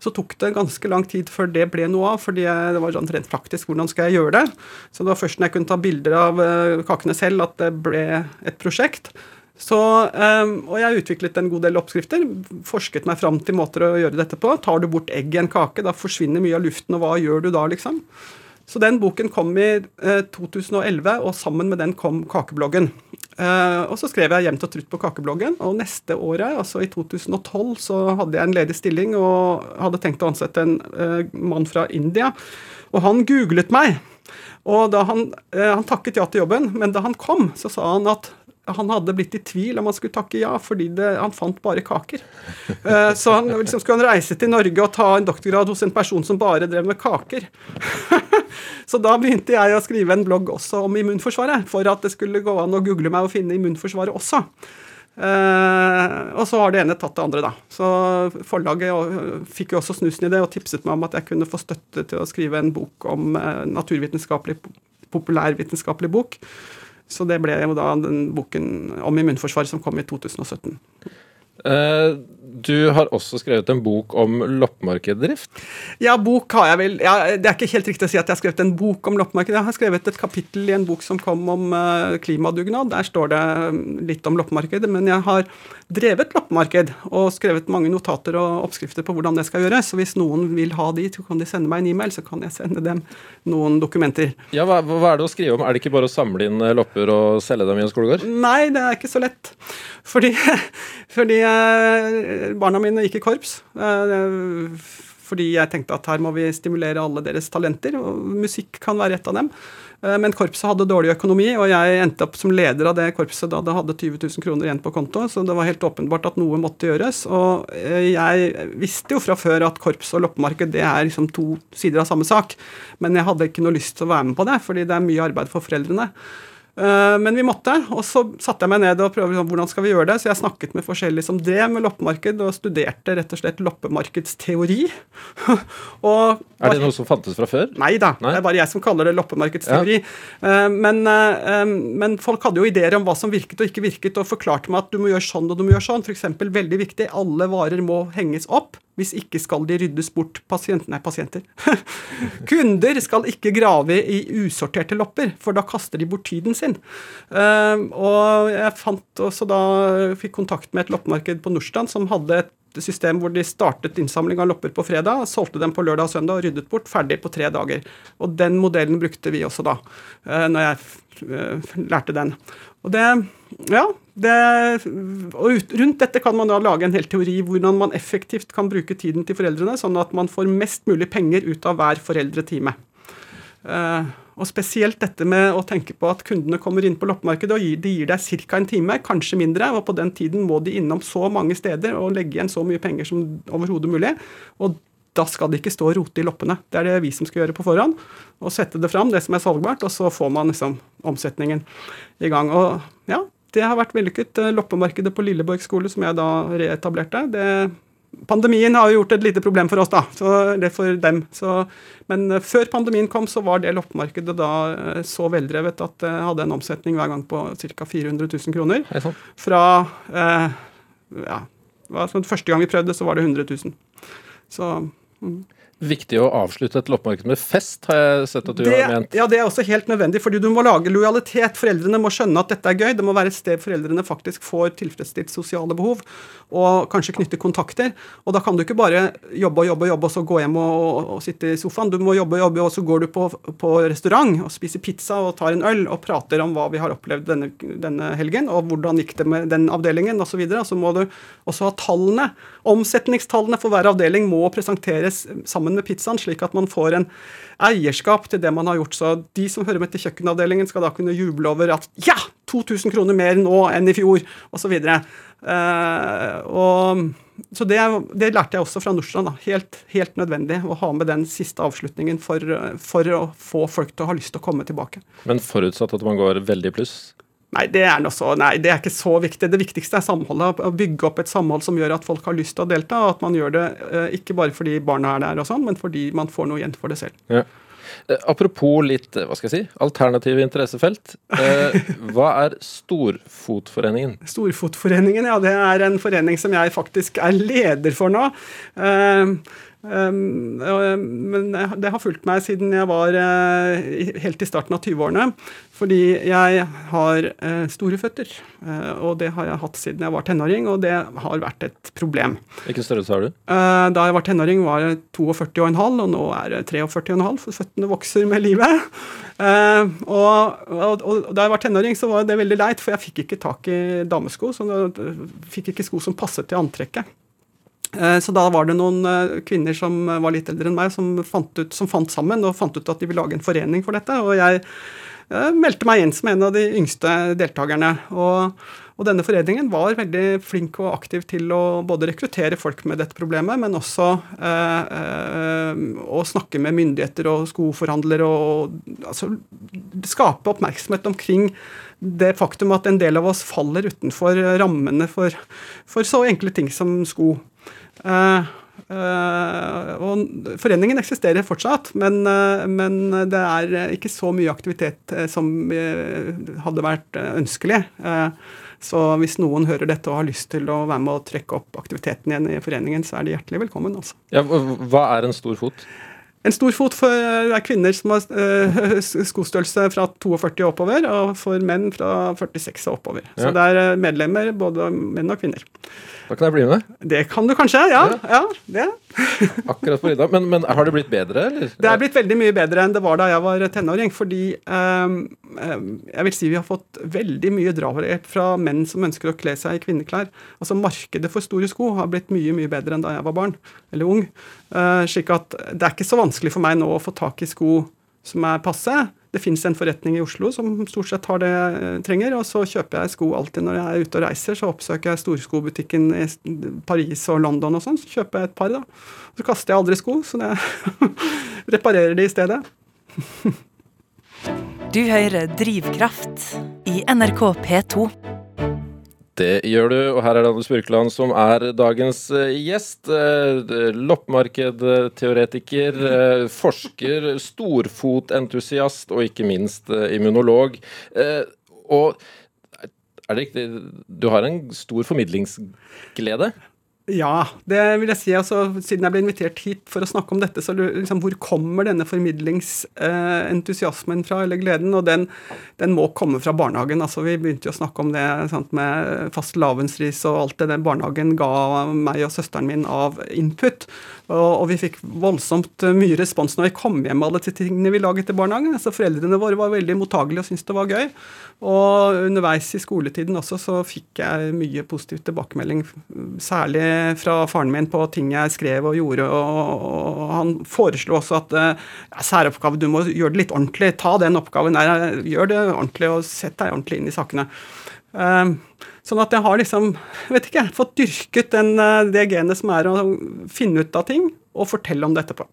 Så tok det ganske lang tid før det ble noe av, fordi det var sånn rent praktisk hvordan skal jeg gjøre det. Så det var først når jeg kunne ta bilder av eh, kakene selv at det ble et prosjekt. Så, um, og jeg utviklet en god del oppskrifter. Forsket meg fram til måter å gjøre dette på. Tar du bort egg i en kake, da forsvinner mye av luften, og hva gjør du da, liksom? Så den boken kom i eh, 2011, og sammen med den kom kakebloggen. Eh, og så skrev jeg jevnt og trutt på kakebloggen, og neste året, altså i 2012, så hadde jeg en ledig stilling og hadde tenkt å ansette en eh, mann fra India. Og han googlet meg. Og han, uh, han takket ja til jobben, men da han kom, så sa han at han hadde blitt i tvil om han skulle takke ja, fordi det, han fant bare kaker. så han, liksom, skulle han reise til Norge og ta en doktorgrad hos en person som bare drev med kaker. [LAUGHS] Så da begynte jeg å skrive en blogg også om immunforsvaret, for at det skulle gå an å google meg og finne immunforsvaret også. Uh, og så har det ene tatt det andre, da. Så forlaget fikk jo også snusen i det og tipset meg om at jeg kunne få støtte til å skrive en bok om uh, naturvitenskapelig, populærvitenskapelig bok. Så det ble jo da den boken om immunforsvaret som kom i 2017. Uh, du har også skrevet en bok om loppemarkeddrift? Ja, bok har jeg vel ja, Det er ikke helt riktig å si at jeg har skrevet en bok om loppemarked. Jeg har skrevet et kapittel i en bok som kom om uh, klimadugnad. Der står det mm, litt om loppemarkedet. Men jeg har drevet loppemarked og skrevet mange notater og oppskrifter på hvordan det skal gjøres. Så hvis noen vil ha de, så kan de sende meg en e-mail, så kan jeg sende dem noen dokumenter. Ja, hva, hva, er det å skrive om? Er det ikke bare å samle inn eh, lopper og selge dem i en skolegård? Nei, det er ikke så lett. Fordi, [LAUGHS] fordi barna mine gikk i korps. Uh, fordi jeg tenkte at her må vi stimulere alle deres talenter, og musikk kan være et av dem. Eh, men korpset hadde dårlig økonomi, og jeg endte opp som leder av det korpset da det hadde 20 000 kroner igjen på konto, så det var helt åpenbart at noe måtte gjøres. Og eh, jeg visste jo fra før at korps og loppemarked det er liksom to sider av samme sak, men jeg hadde ikke noe lyst til å være med på det, fordi det er mye arbeid for foreldrene. Eh, men vi måtte, og så satte jeg meg ned og prøvde sånn, hvordan skal vi gjøre det. Så jeg snakket med forskjellige som drev med loppemarked, og studerte rett og slett loppemarkedsteori. [LAUGHS] og, er det noe som fantes fra før? Nei da, det er bare jeg som kaller det loppemarkedsteori. Ja. Eh, men, eh, men, folk hadde jo ideer om hva som virket og ikke virket, og forklarte meg at du må gjøre sånn og du må gjøre sånn. F.eks. veldig viktig, alle varer må henges opp. Hvis ikke skal de ryddes bort. Pasient, nei, pasienter. [LAUGHS] Kunder skal ikke grave i usorterte lopper, for da kaster de bort tiden sin. Uh, og jeg fant også da fikk kontakt med et loppemarked på Nordstrand som hadde et system hvor de startet innsamling av lopper på fredag, solgte dem på lørdag og søndag og ryddet bort, ferdig på tre dager. Og den modellen brukte vi også da, uh, når jeg uh, lærte den. Og det Ja. Det, og rundt dette kan man da lage en hel teori hvordan man effektivt kan bruke tiden til foreldrene, sånn at man får mest mulig penger ut av hver foreldretime. Uh, og spesielt dette med å tenke på at kundene kommer inn på loppemarkedet og gir, de gir deg ca. en time, kanskje mindre, og på den tiden må de innom så mange steder og legge igjen så mye penger som overhodet mulig. Og da skal de ikke stå og rote i loppene. Det er det vi som skal gjøre på forhånd. Og sette det fram, det som er salgbart, og så får man liksom omsetningen i gang. Og ja, det har vært vellykket. Eh, loppemarkedet på Lilleborg skole, som jeg da reetablerte, det Pandemien har jo gjort et lite problem for oss, da. Så, eller for dem. Så, men uh, før pandemien kom, så var det loppemarkedet da uh, så veldrevet at det hadde en omsetning hver gang på ca. 400 000 kroner. Fra ja, Første gang vi prøvde, så var det 100 000. Så mm viktig å avslutte et loppemarked med fest, har jeg sett at du det, har ment. Ja, det er også helt nødvendig, fordi du må lage lojalitet. Foreldrene må skjønne at dette er gøy. Det må være et sted foreldrene faktisk får tilfredsstilt sosiale behov, og kanskje knytte kontakter. Og da kan du ikke bare jobbe og jobbe og jobbe, og så gå hjem og, og, og sitte i sofaen. Du må jobbe og jobbe, og så går du på, på, restaurant og spiser pizza og tar en øl og prater om hva vi har opplevd denne, denne helgen, og hvordan gikk det med den avdelingen, osv. Og, så og så må du også ha tallene. Omsetningstallene for hver avdeling må presenteres sammen sammen med pizzaen, slik at man får en eierskap til det man har gjort. Så de som hører med til kjøkkenavdelingen, skal da kunne juble over at ja, 2000 kroner mer nå enn i fjor, osv. Uh, og, så det, det, lærte jeg også fra Nordstrand. Helt, helt, nødvendig å ha med den siste avslutningen for, for, å få folk til å ha lyst til å komme tilbake. Men forutsatt at man går veldig pluss? Nei det, så, nei, det er ikke så viktig. Det viktigste er samholdet. Å bygge opp et samhold som gjør at folk har lyst til å delta. og At man gjør det eh, ikke bare fordi barna er der, og sånn, men fordi man får noe igjen for det selv. Ja. Eh, apropos litt hva skal jeg si, alternative interessefelt. Eh, [LAUGHS] hva er Storfotforeningen? Storfotforeningen, ja det er en forening som jeg faktisk er leder for nå. Eh, Um, men det har fulgt meg siden jeg var uh, helt i starten av 20-årene. Fordi jeg har uh, store føtter, uh, og det har jeg hatt siden jeg var tenåring, og det har vært et problem. Hvilken størrelse har du? da jeg var tenåring var jeg 42,5, og nå er jeg 43,5, for føttene vokser med livet. Og, og, og, da jeg var tenåring, så var det veldig leit, for jeg fikk ikke tak i damesko. Så jeg fikk ikke sko som passet til antrekket. Eh, så da var det noen eh, kvinner som var litt eldre enn meg, som fant, ut, som fant, sammen og fant ut at de ville lage en forening for dette. Og jeg meldte meg inn som en av de yngste deltakerne. og og denne foreningen var veldig flink og aktiv til å både rekruttere folk med dette problemet, men også eh, eh, å snakke med myndigheter og skoforhandlere og altså, skape oppmerksomhet omkring det faktum at en del av oss faller utenfor rammene for, for så enkle ting som sko. Eh, Uh, og Foreningen eksisterer fortsatt, men, uh, men, det er ikke så mye aktivitet som hadde vært ønskelig. Så hvis noen hører dette og har lyst til å være med og trekke opp aktiviteten igjen i foreningen, så er de hjertelig velkommen. Altså. Ja, hva er en stor fot? En stor fot for, er kvinner som har uh, skostørrelse fra 42 og oppover, og for menn fra 46 og oppover. Ja. Så det er medlemmer, både menn og kvinner. Da kan jeg bli med? Det kan du kanskje, ja. ja. ja [LAUGHS] Akkurat på Ida. Men, men, har det blitt bedre, eller? Det er blitt veldig mye bedre enn det var da jeg var tenåring. Fordi um, jeg vil si vi har fått veldig mye drahjelp fra menn som ønsker å kle seg i kvinneklær. Altså Markedet for store sko har blitt mye mye bedre enn da jeg var barn eller ung. Uh, slik at det er ikke så vanskelig for meg nå å få tak i sko som er passe. Det fins en forretning i Oslo som stort sett har det jeg trenger, og så kjøper jeg sko alltid når jeg er ute og reiser. Så oppsøker jeg storskobutikken i Paris og London og sånn, så kjøper jeg et par, da. Så kaster jeg aldri sko, så det [LAUGHS] reparerer de i stedet. [LAUGHS] du hører Drivkraft i NRK P2. Det gjør du, og her er det Anders Burkeland som er dagens eh, gjest. Eh, Loppemarkedteoretiker, eh, forsker, storfotentusiast og ikke minst immunolog. Og er det riktig, du har en stor formidlingsglede? Ja, det vil jeg si. Altså, siden jeg ble invitert hit for å snakke om dette, så liksom, hvor kommer denne formidlingsentusiasmen fra, eller gleden? Og den, den, må komme fra barnehagen. Altså, vi begynte jo å snakke om det sant, med fastelavnsris og alt det den barnehagen ga meg og søsteren min av input. Og, vi fikk voldsomt mye respons når vi kom hjem med alle de tingene vi laget i barnehagen. Så foreldrene våre var veldig mottagelige og syntes det var gøy. Og underveis i skoletiden også så fikk jeg mye positiv tilbakemelding, særlig fra faren min på ting jeg skrev og gjorde. Og, han foreslo også at ja, særoppgave, du må gjøre det litt ordentlig. Ta den oppgaven der, gjør det ordentlig og sett deg ordentlig inn i sakene. Um, Sånn at jeg har liksom vet ikke, fått dyrket den, eh, det genet som er å finne ut av ting og fortelle om det etterpå.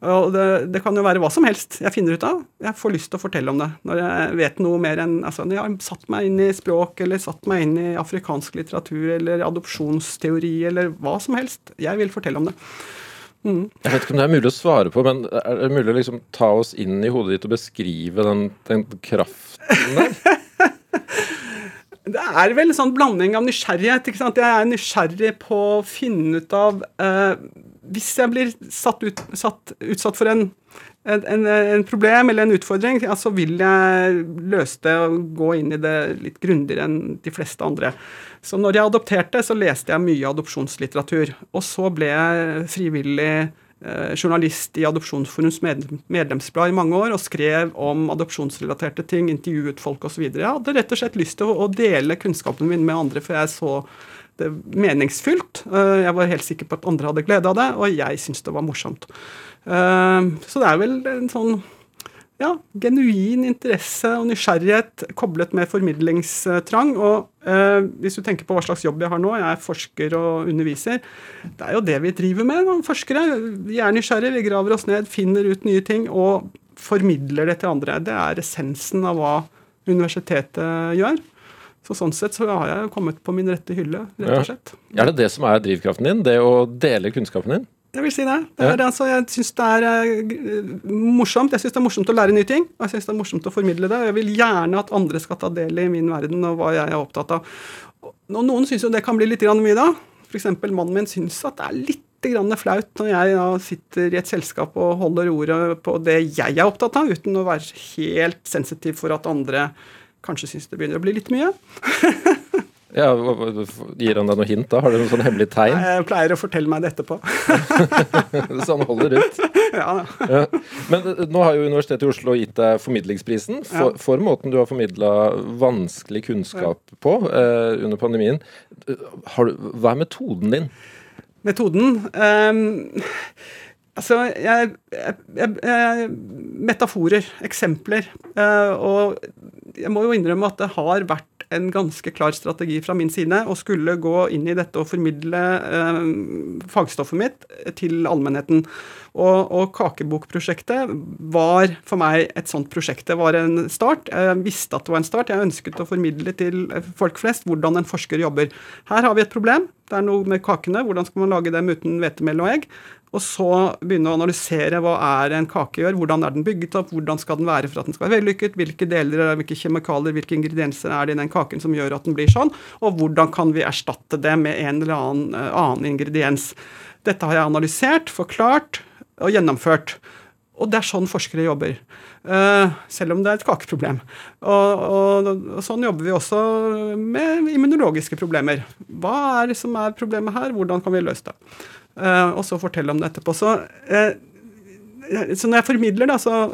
Og det, det, kan jo være hva som helst jeg finner ut av. Jeg får lyst til å fortelle om det. Når jeg vet noe mer enn altså, Når jeg har satt meg inn i språk, eller satt meg inn i afrikansk litteratur, eller adopsjonsteori, eller hva som helst. Jeg vil fortelle om det. Mm. Jeg vet ikke om det er mulig å svare på, men er det mulig å liksom ta oss inn i hodet ditt og beskrive den, den kraften der? [LAUGHS] Det er vel en sånn blanding av nysgjerrighet. ikke sant? Jeg er nysgjerrig på å finne ut av eh, Hvis jeg blir satt ut, satt, utsatt for en, en, en, problem eller en utfordring, ja, så vil jeg løse det og gå inn i det litt grundigere enn de fleste andre. Så når jeg adopterte, så leste jeg mye adopsjonslitteratur. Og så ble jeg frivillig journalist i Adopsjonsforums medlemsblad i mange år og skrev om adopsjonsrelaterte ting, intervjuet folk osv. Jeg hadde rett og slett lyst til å, dele kunnskapen min med andre, for jeg så det meningsfylt. Eh, jeg var helt sikker på at andre hadde glede av det, og jeg syntes det var morsomt. Eh, så det er vel en sånn ja, genuin interesse og nysgjerrighet koblet med formidlingstrang. Og eh, hvis du tenker på hva slags jobb jeg har nå, jeg er forsker og underviser, det er jo det vi driver med, noen forskere. Vi er nysgjerrige, vi graver oss ned, finner ut nye ting og formidler det til andre. Det er essensen av hva universitetet gjør. Så sånn sett så har jeg kommet på min rette hylle, rett og slett. Ja. Er det det som er drivkraften din? Det å dele kunnskapen din? Jeg vil si det. det, er, ja. altså, jeg syns det er uh, morsomt Jeg synes det er morsomt å lære nye ting, og jeg syns det er morsomt å formidle det. og Jeg vil gjerne at andre skal ta del i min verden og hva jeg er opptatt av. Og noen syns jo det kan bli litt mye da. F.eks. mannen min syns at det er litt flaut når jeg da sitter i et selskap og holder ordet på det jeg er opptatt av, uten å være helt sensitiv for at andre kanskje syns det begynner å bli litt mye. [LAUGHS] Ja, Gir han deg noe hint? da? Har du noen sånn hemmelig tegn? Jeg pleier å fortelle meg det etterpå. [LAUGHS] så han holder ut? Ja, ja. Men eh, nå har jo Universitetet i Oslo gitt deg formidlingsprisen for, ja. for måten du har formidla vanskelig kunnskap på eh, under pandemien. Du, hva er metoden din? Metoden? Um, Altså, jeg, jeg, jeg, Metaforer, eksempler. Uh, og jeg må jo innrømme at det har vært en ganske klar strategi fra min side å skulle gå inn i dette og formidle eh, fagstoffet mitt til allmennheten. Og, og, Kakebokprosjektet var for meg et sånt prosjekt. Det var en start. Jeg visste at det var en start. Jeg ønsket å formidle til folk flest hvordan en forsker jobber. Her har vi et problem. Det er noe med kakene. Hvordan skal man lage dem uten hvetemel og egg? Og så begynne å analysere hva er en kake gjør, hvordan er den bygget opp, hvordan skal den være for at den skal være vellykket, hvilke deler, hvilke kjemikalier, hvilke ingredienser er det i den kaken som gjør at den blir sånn, og hvordan kan vi erstatte det med en eller annen, uh, annen ingrediens. Dette har jeg analysert, forklart, og gjennomført. Og det er sånn forskere jobber. Uh, selv om det er et kakeproblem. Og, og, og, sånn jobber vi også med immunologiske problemer. Hva er det som er problemet her? Hvordan kan vi løse det? Uh, og så fortelle om det etterpå. Så, uh, så når jeg formidler, da, så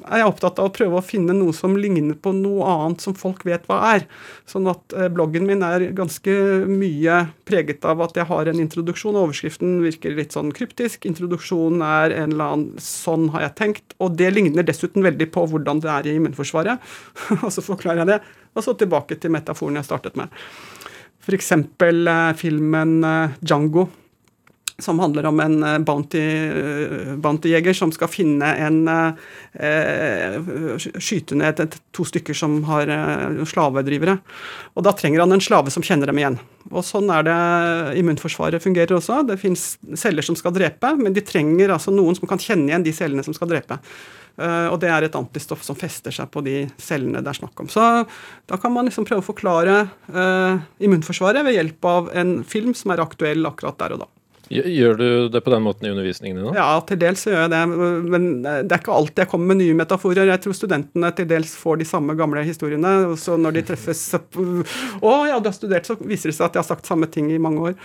er jeg opptatt av å prøve å finne noe som ligner på noe annet som folk vet hva er. Sånn at eh, bloggen min er ganske mye preget av at jeg har en introduksjon. Overskriften virker litt sånn kryptisk. Introduksjonen er en eller annen 'sånn har jeg tenkt'. Og det ligner dessuten veldig på hvordan det er i immunforsvaret. [LAUGHS] og så forklarer jeg det. Og så tilbake til metaforen jeg startet med. F.eks. Eh, filmen eh, 'Django' som handler om en bountyjeger bounty-jeger bounty som skal finne en eh, Skyte ned et, to stykker som har eh, slavedrivere. Og da trenger han en slave som kjenner dem igjen. Og sånn er det immunforsvaret fungerer også. Det fins celler som skal drepe, men de trenger altså noen som kan kjenne igjen de cellene som skal drepe. Og det er et antistoff som fester seg på de cellene det er snakk om. Så da kan man liksom prøve å forklare immunforsvaret ved hjelp av en film som er aktuell akkurat der og da. Gjør du det på den måten i undervisningen din òg? Ja, til dels gjør jeg det. Men det er ikke alltid jeg kommer med nye metaforer. Jeg tror studentene til dels får de samme gamle historiene. Og så når de treffes Å ja, du har studert, så viser det seg at jeg har sagt samme ting i mange år.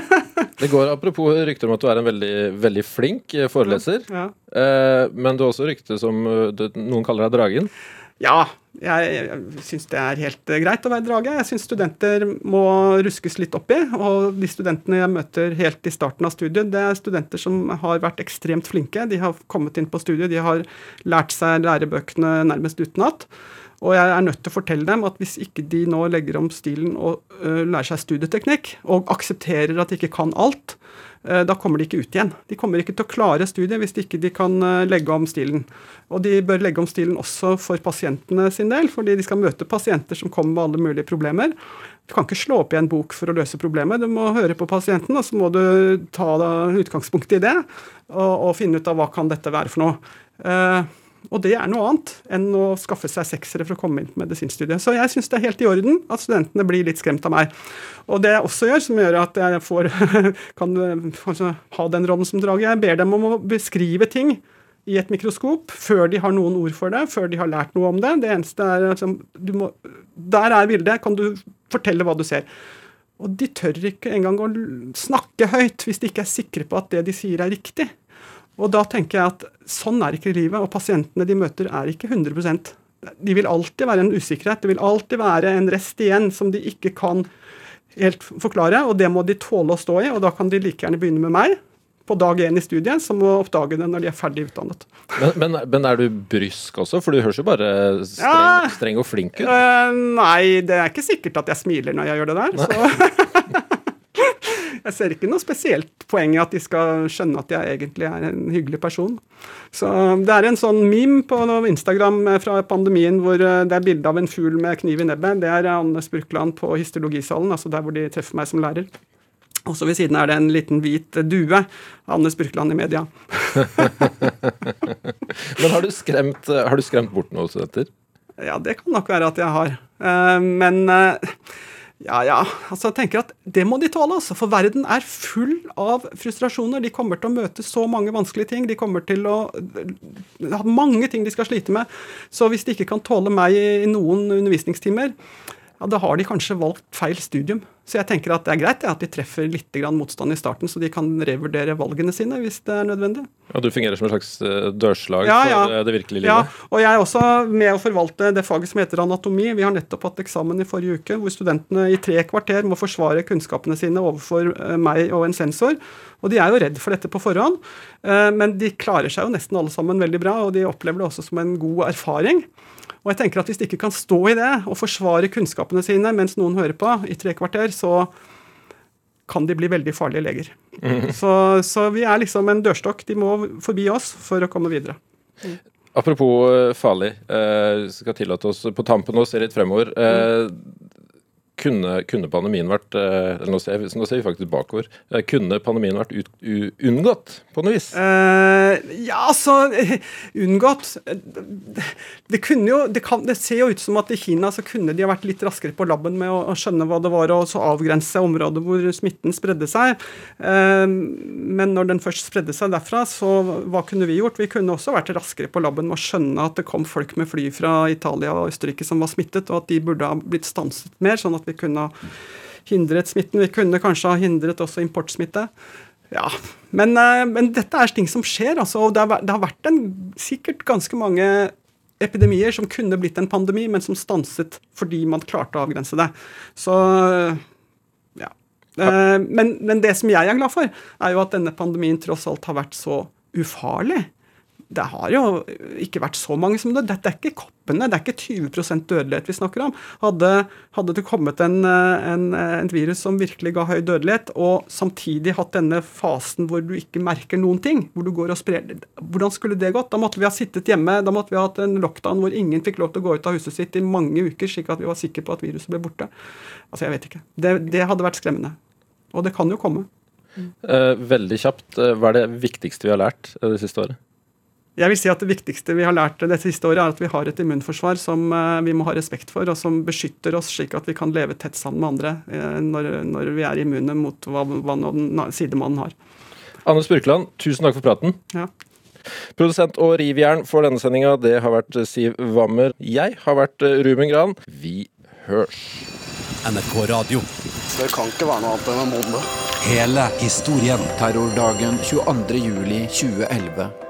[LAUGHS] det går apropos rykter om at du er en veldig, veldig flink eh, foreleser. Ja. ja. men du har også rykte som eh, noen kaller deg Dragen. Ja, jeg, jeg syns det er helt greit å være drage. Jeg syns studenter må ruskes litt opp i. Og de studentene jeg møter helt i starten av studiet, det er studenter som har vært ekstremt flinke. De har kommet inn på studiet, de har lært seg lærebøkene nærmest utenat. Og jeg er nødt til å fortelle dem at hvis ikke de nå legger om stilen og uh, lærer seg studieteknikk, og aksepterer at de ikke kan alt, uh, da kommer de ikke ut igjen. De kommer ikke til å klare studiet hvis ikke de kan uh, legge om stilen. Og de bør legge om stilen også for pasientene sin del, fordi de skal møte pasienter som kommer med alle mulige problemer. Du kan ikke slå opp i en bok for å løse problemet. Du må høre på pasienten, og så må du ta utgangspunkt i det og, og finne ut av hva kan dette være for noe. Og det er noe annet enn å skaffe seg seksere for å komme inn på medisinstudiet. Så jeg syns det er helt i orden at studentene blir litt skremt av meg. Og det jeg også gjør, som gjør at jeg får, [LAUGHS] kan altså, ha den rollen som drager, jeg ber dem om å beskrive ting i et mikroskop før de har noen ord for det, før de har lært noe om det. Det eneste er altså, må, Der er bildet, kan du fortelle hva du ser. Og de tør ikke engang å snakke høyt hvis de ikke er sikre på at det de sier, er riktig. Og da tenker jeg at sånn er ikke livet, og pasientene de møter er ikke 100% De vil alltid være en usikkerhet, det vil alltid være en rest igjen som de ikke kan helt forklare, og det må de tåle å stå i, og da kan de like gjerne begynne med meg på dag én i studiet, som å oppdage det når de er ferdig utdannet. Men, men, men, er du brysk også? For du høres jo bare streng, ja, streng og flink ut. Uh, nei, det er ikke sikkert at jeg smiler når jeg gjør det der. [LAUGHS] jeg ser ikke noe spesielt poeng i at de skal skjønne at jeg egentlig er en hyggelig person. Så Det er en sånn meme på Instagram fra pandemien hvor eh, det er bilde av en fugl med kniv i nebbet. Det er Anne Spurkland på histologisalen, altså der hvor de treffer meg som lærer. Og så ved siden er det en liten hvit due. Anne Spurkland i media. [LAUGHS] Men har du, skremt, har du skremt bort noen studenter? Ja, det kan nok være at jeg har. Eh, men eh, ja, ja. Altså, jeg tenker at Det må de tåle, altså. For verden er full av frustrasjoner. De kommer til å møte så mange vanskelige ting. De kommer til å ha mange ting de skal slite med. Så hvis de ikke kan tåle meg i noen undervisningstimer, ja, da har de kanskje valgt feil studium. Så jeg tenker at det er greit ja, at de treffer litt motstand i starten, så de kan revurdere valgene sine hvis det er nødvendig. Ja, du fungerer som et slags eh, dørslag Ja, ja. for eh, det virkelige livet? Ja, og jeg er også med å forvalte det faget som heter anatomi. Vi har nettopp hatt eksamen i forrige uke, hvor studentene i tre kvarter må forsvare kunnskapene sine overfor eh, meg og en sensor. Og de er jo redd for dette på forhånd, men de klarer seg jo nesten alle sammen veldig bra, og de opplever det også som en god erfaring. Og jeg tenker at Hvis de ikke kan stå i det og forsvare kunnskapene sine mens noen hører på i tre kvarter, så kan de bli veldig farlige leger. Så, så vi er liksom en dørstokk. De må forbi oss for å komme videre. Apropos eh, farlig, eh, skal tillate oss på tampen å se litt fremover. Eh, kunne, kunne pandemien vært eh, eller nå, ser, nå ser vi faktisk bakover. Eh, kunne pandemien vært ut, u, unngått på noe vis? Uh, ja, altså [LAUGHS] Unngått det, kunne jo det, kan, det ser jo ut som at i Kina så kunne de ha vært litt raskere på labben med å, å skjønne hva det var, og så avgrense områder hvor smitten spredde seg. Uh, men når den først spredde seg derfra, så hva kunne vi gjort? Vi kunne også vært raskere på labben med å skjønne at det kom folk med fly fra Italia og Østerrike som var smittet, og at de burde ha blitt stanset mer, sånn at vi kunne ha hindret smitten. Vi kunne kanskje ha hindret også importsmitte. Ja, men, eh, men dette er ting som skjer, altså. Og det har, det har vært en, sikkert ganske mange epidemier som kunne blitt en pandemi, men som stanset fordi man klarte å avgrense det. Så ja. Eh, Men, men det som jeg er glad for, er jo at denne pandemien tross alt har vært så ufarlig. Det har jo ikke vært så mange som det. Dette er ikke koppene, det er ikke 20% dødelighet vi snakker om. Hadde, hadde det kommet en, en, en virus som virkelig ga høy dødelighet, og samtidig hatt denne fasen hvor du ikke merker noen ting, hvor du går og sprer Hvordan skulle det gått? Da måtte vi ha sittet hjemme, da måtte vi ha hatt en lockdown hvor ingen fikk lov til å gå ut av huset sitt i mange uker, slik at vi var sikre på at viruset ble borte. Altså, jeg vet ikke. Det, det hadde vært skremmende. Og det kan jo komme. Mm. veldig kjapt, eh, hva er det viktigste vi har lært eh, det siste året? Jeg vil si at Det viktigste vi har lært det siste året, er at vi har et immunforsvar som eh, vi må ha respekt for, og som beskytter oss slik at vi kan leve tett sammen med andre eh, når, når vi er immune mot hva, hva sidemannen har. Anders Burkeland, tusen takk for praten. Ja. Produsent og rivjern for denne sendinga, det har vært Siv Wammer. Jeg har vært eh, Ruben Gran. Vi hørs. NRK Radio. Det kan ikke være noe annet enn en måned. Hele historien. Terrordagen 22.07.2011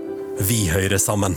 Vi hører sammen.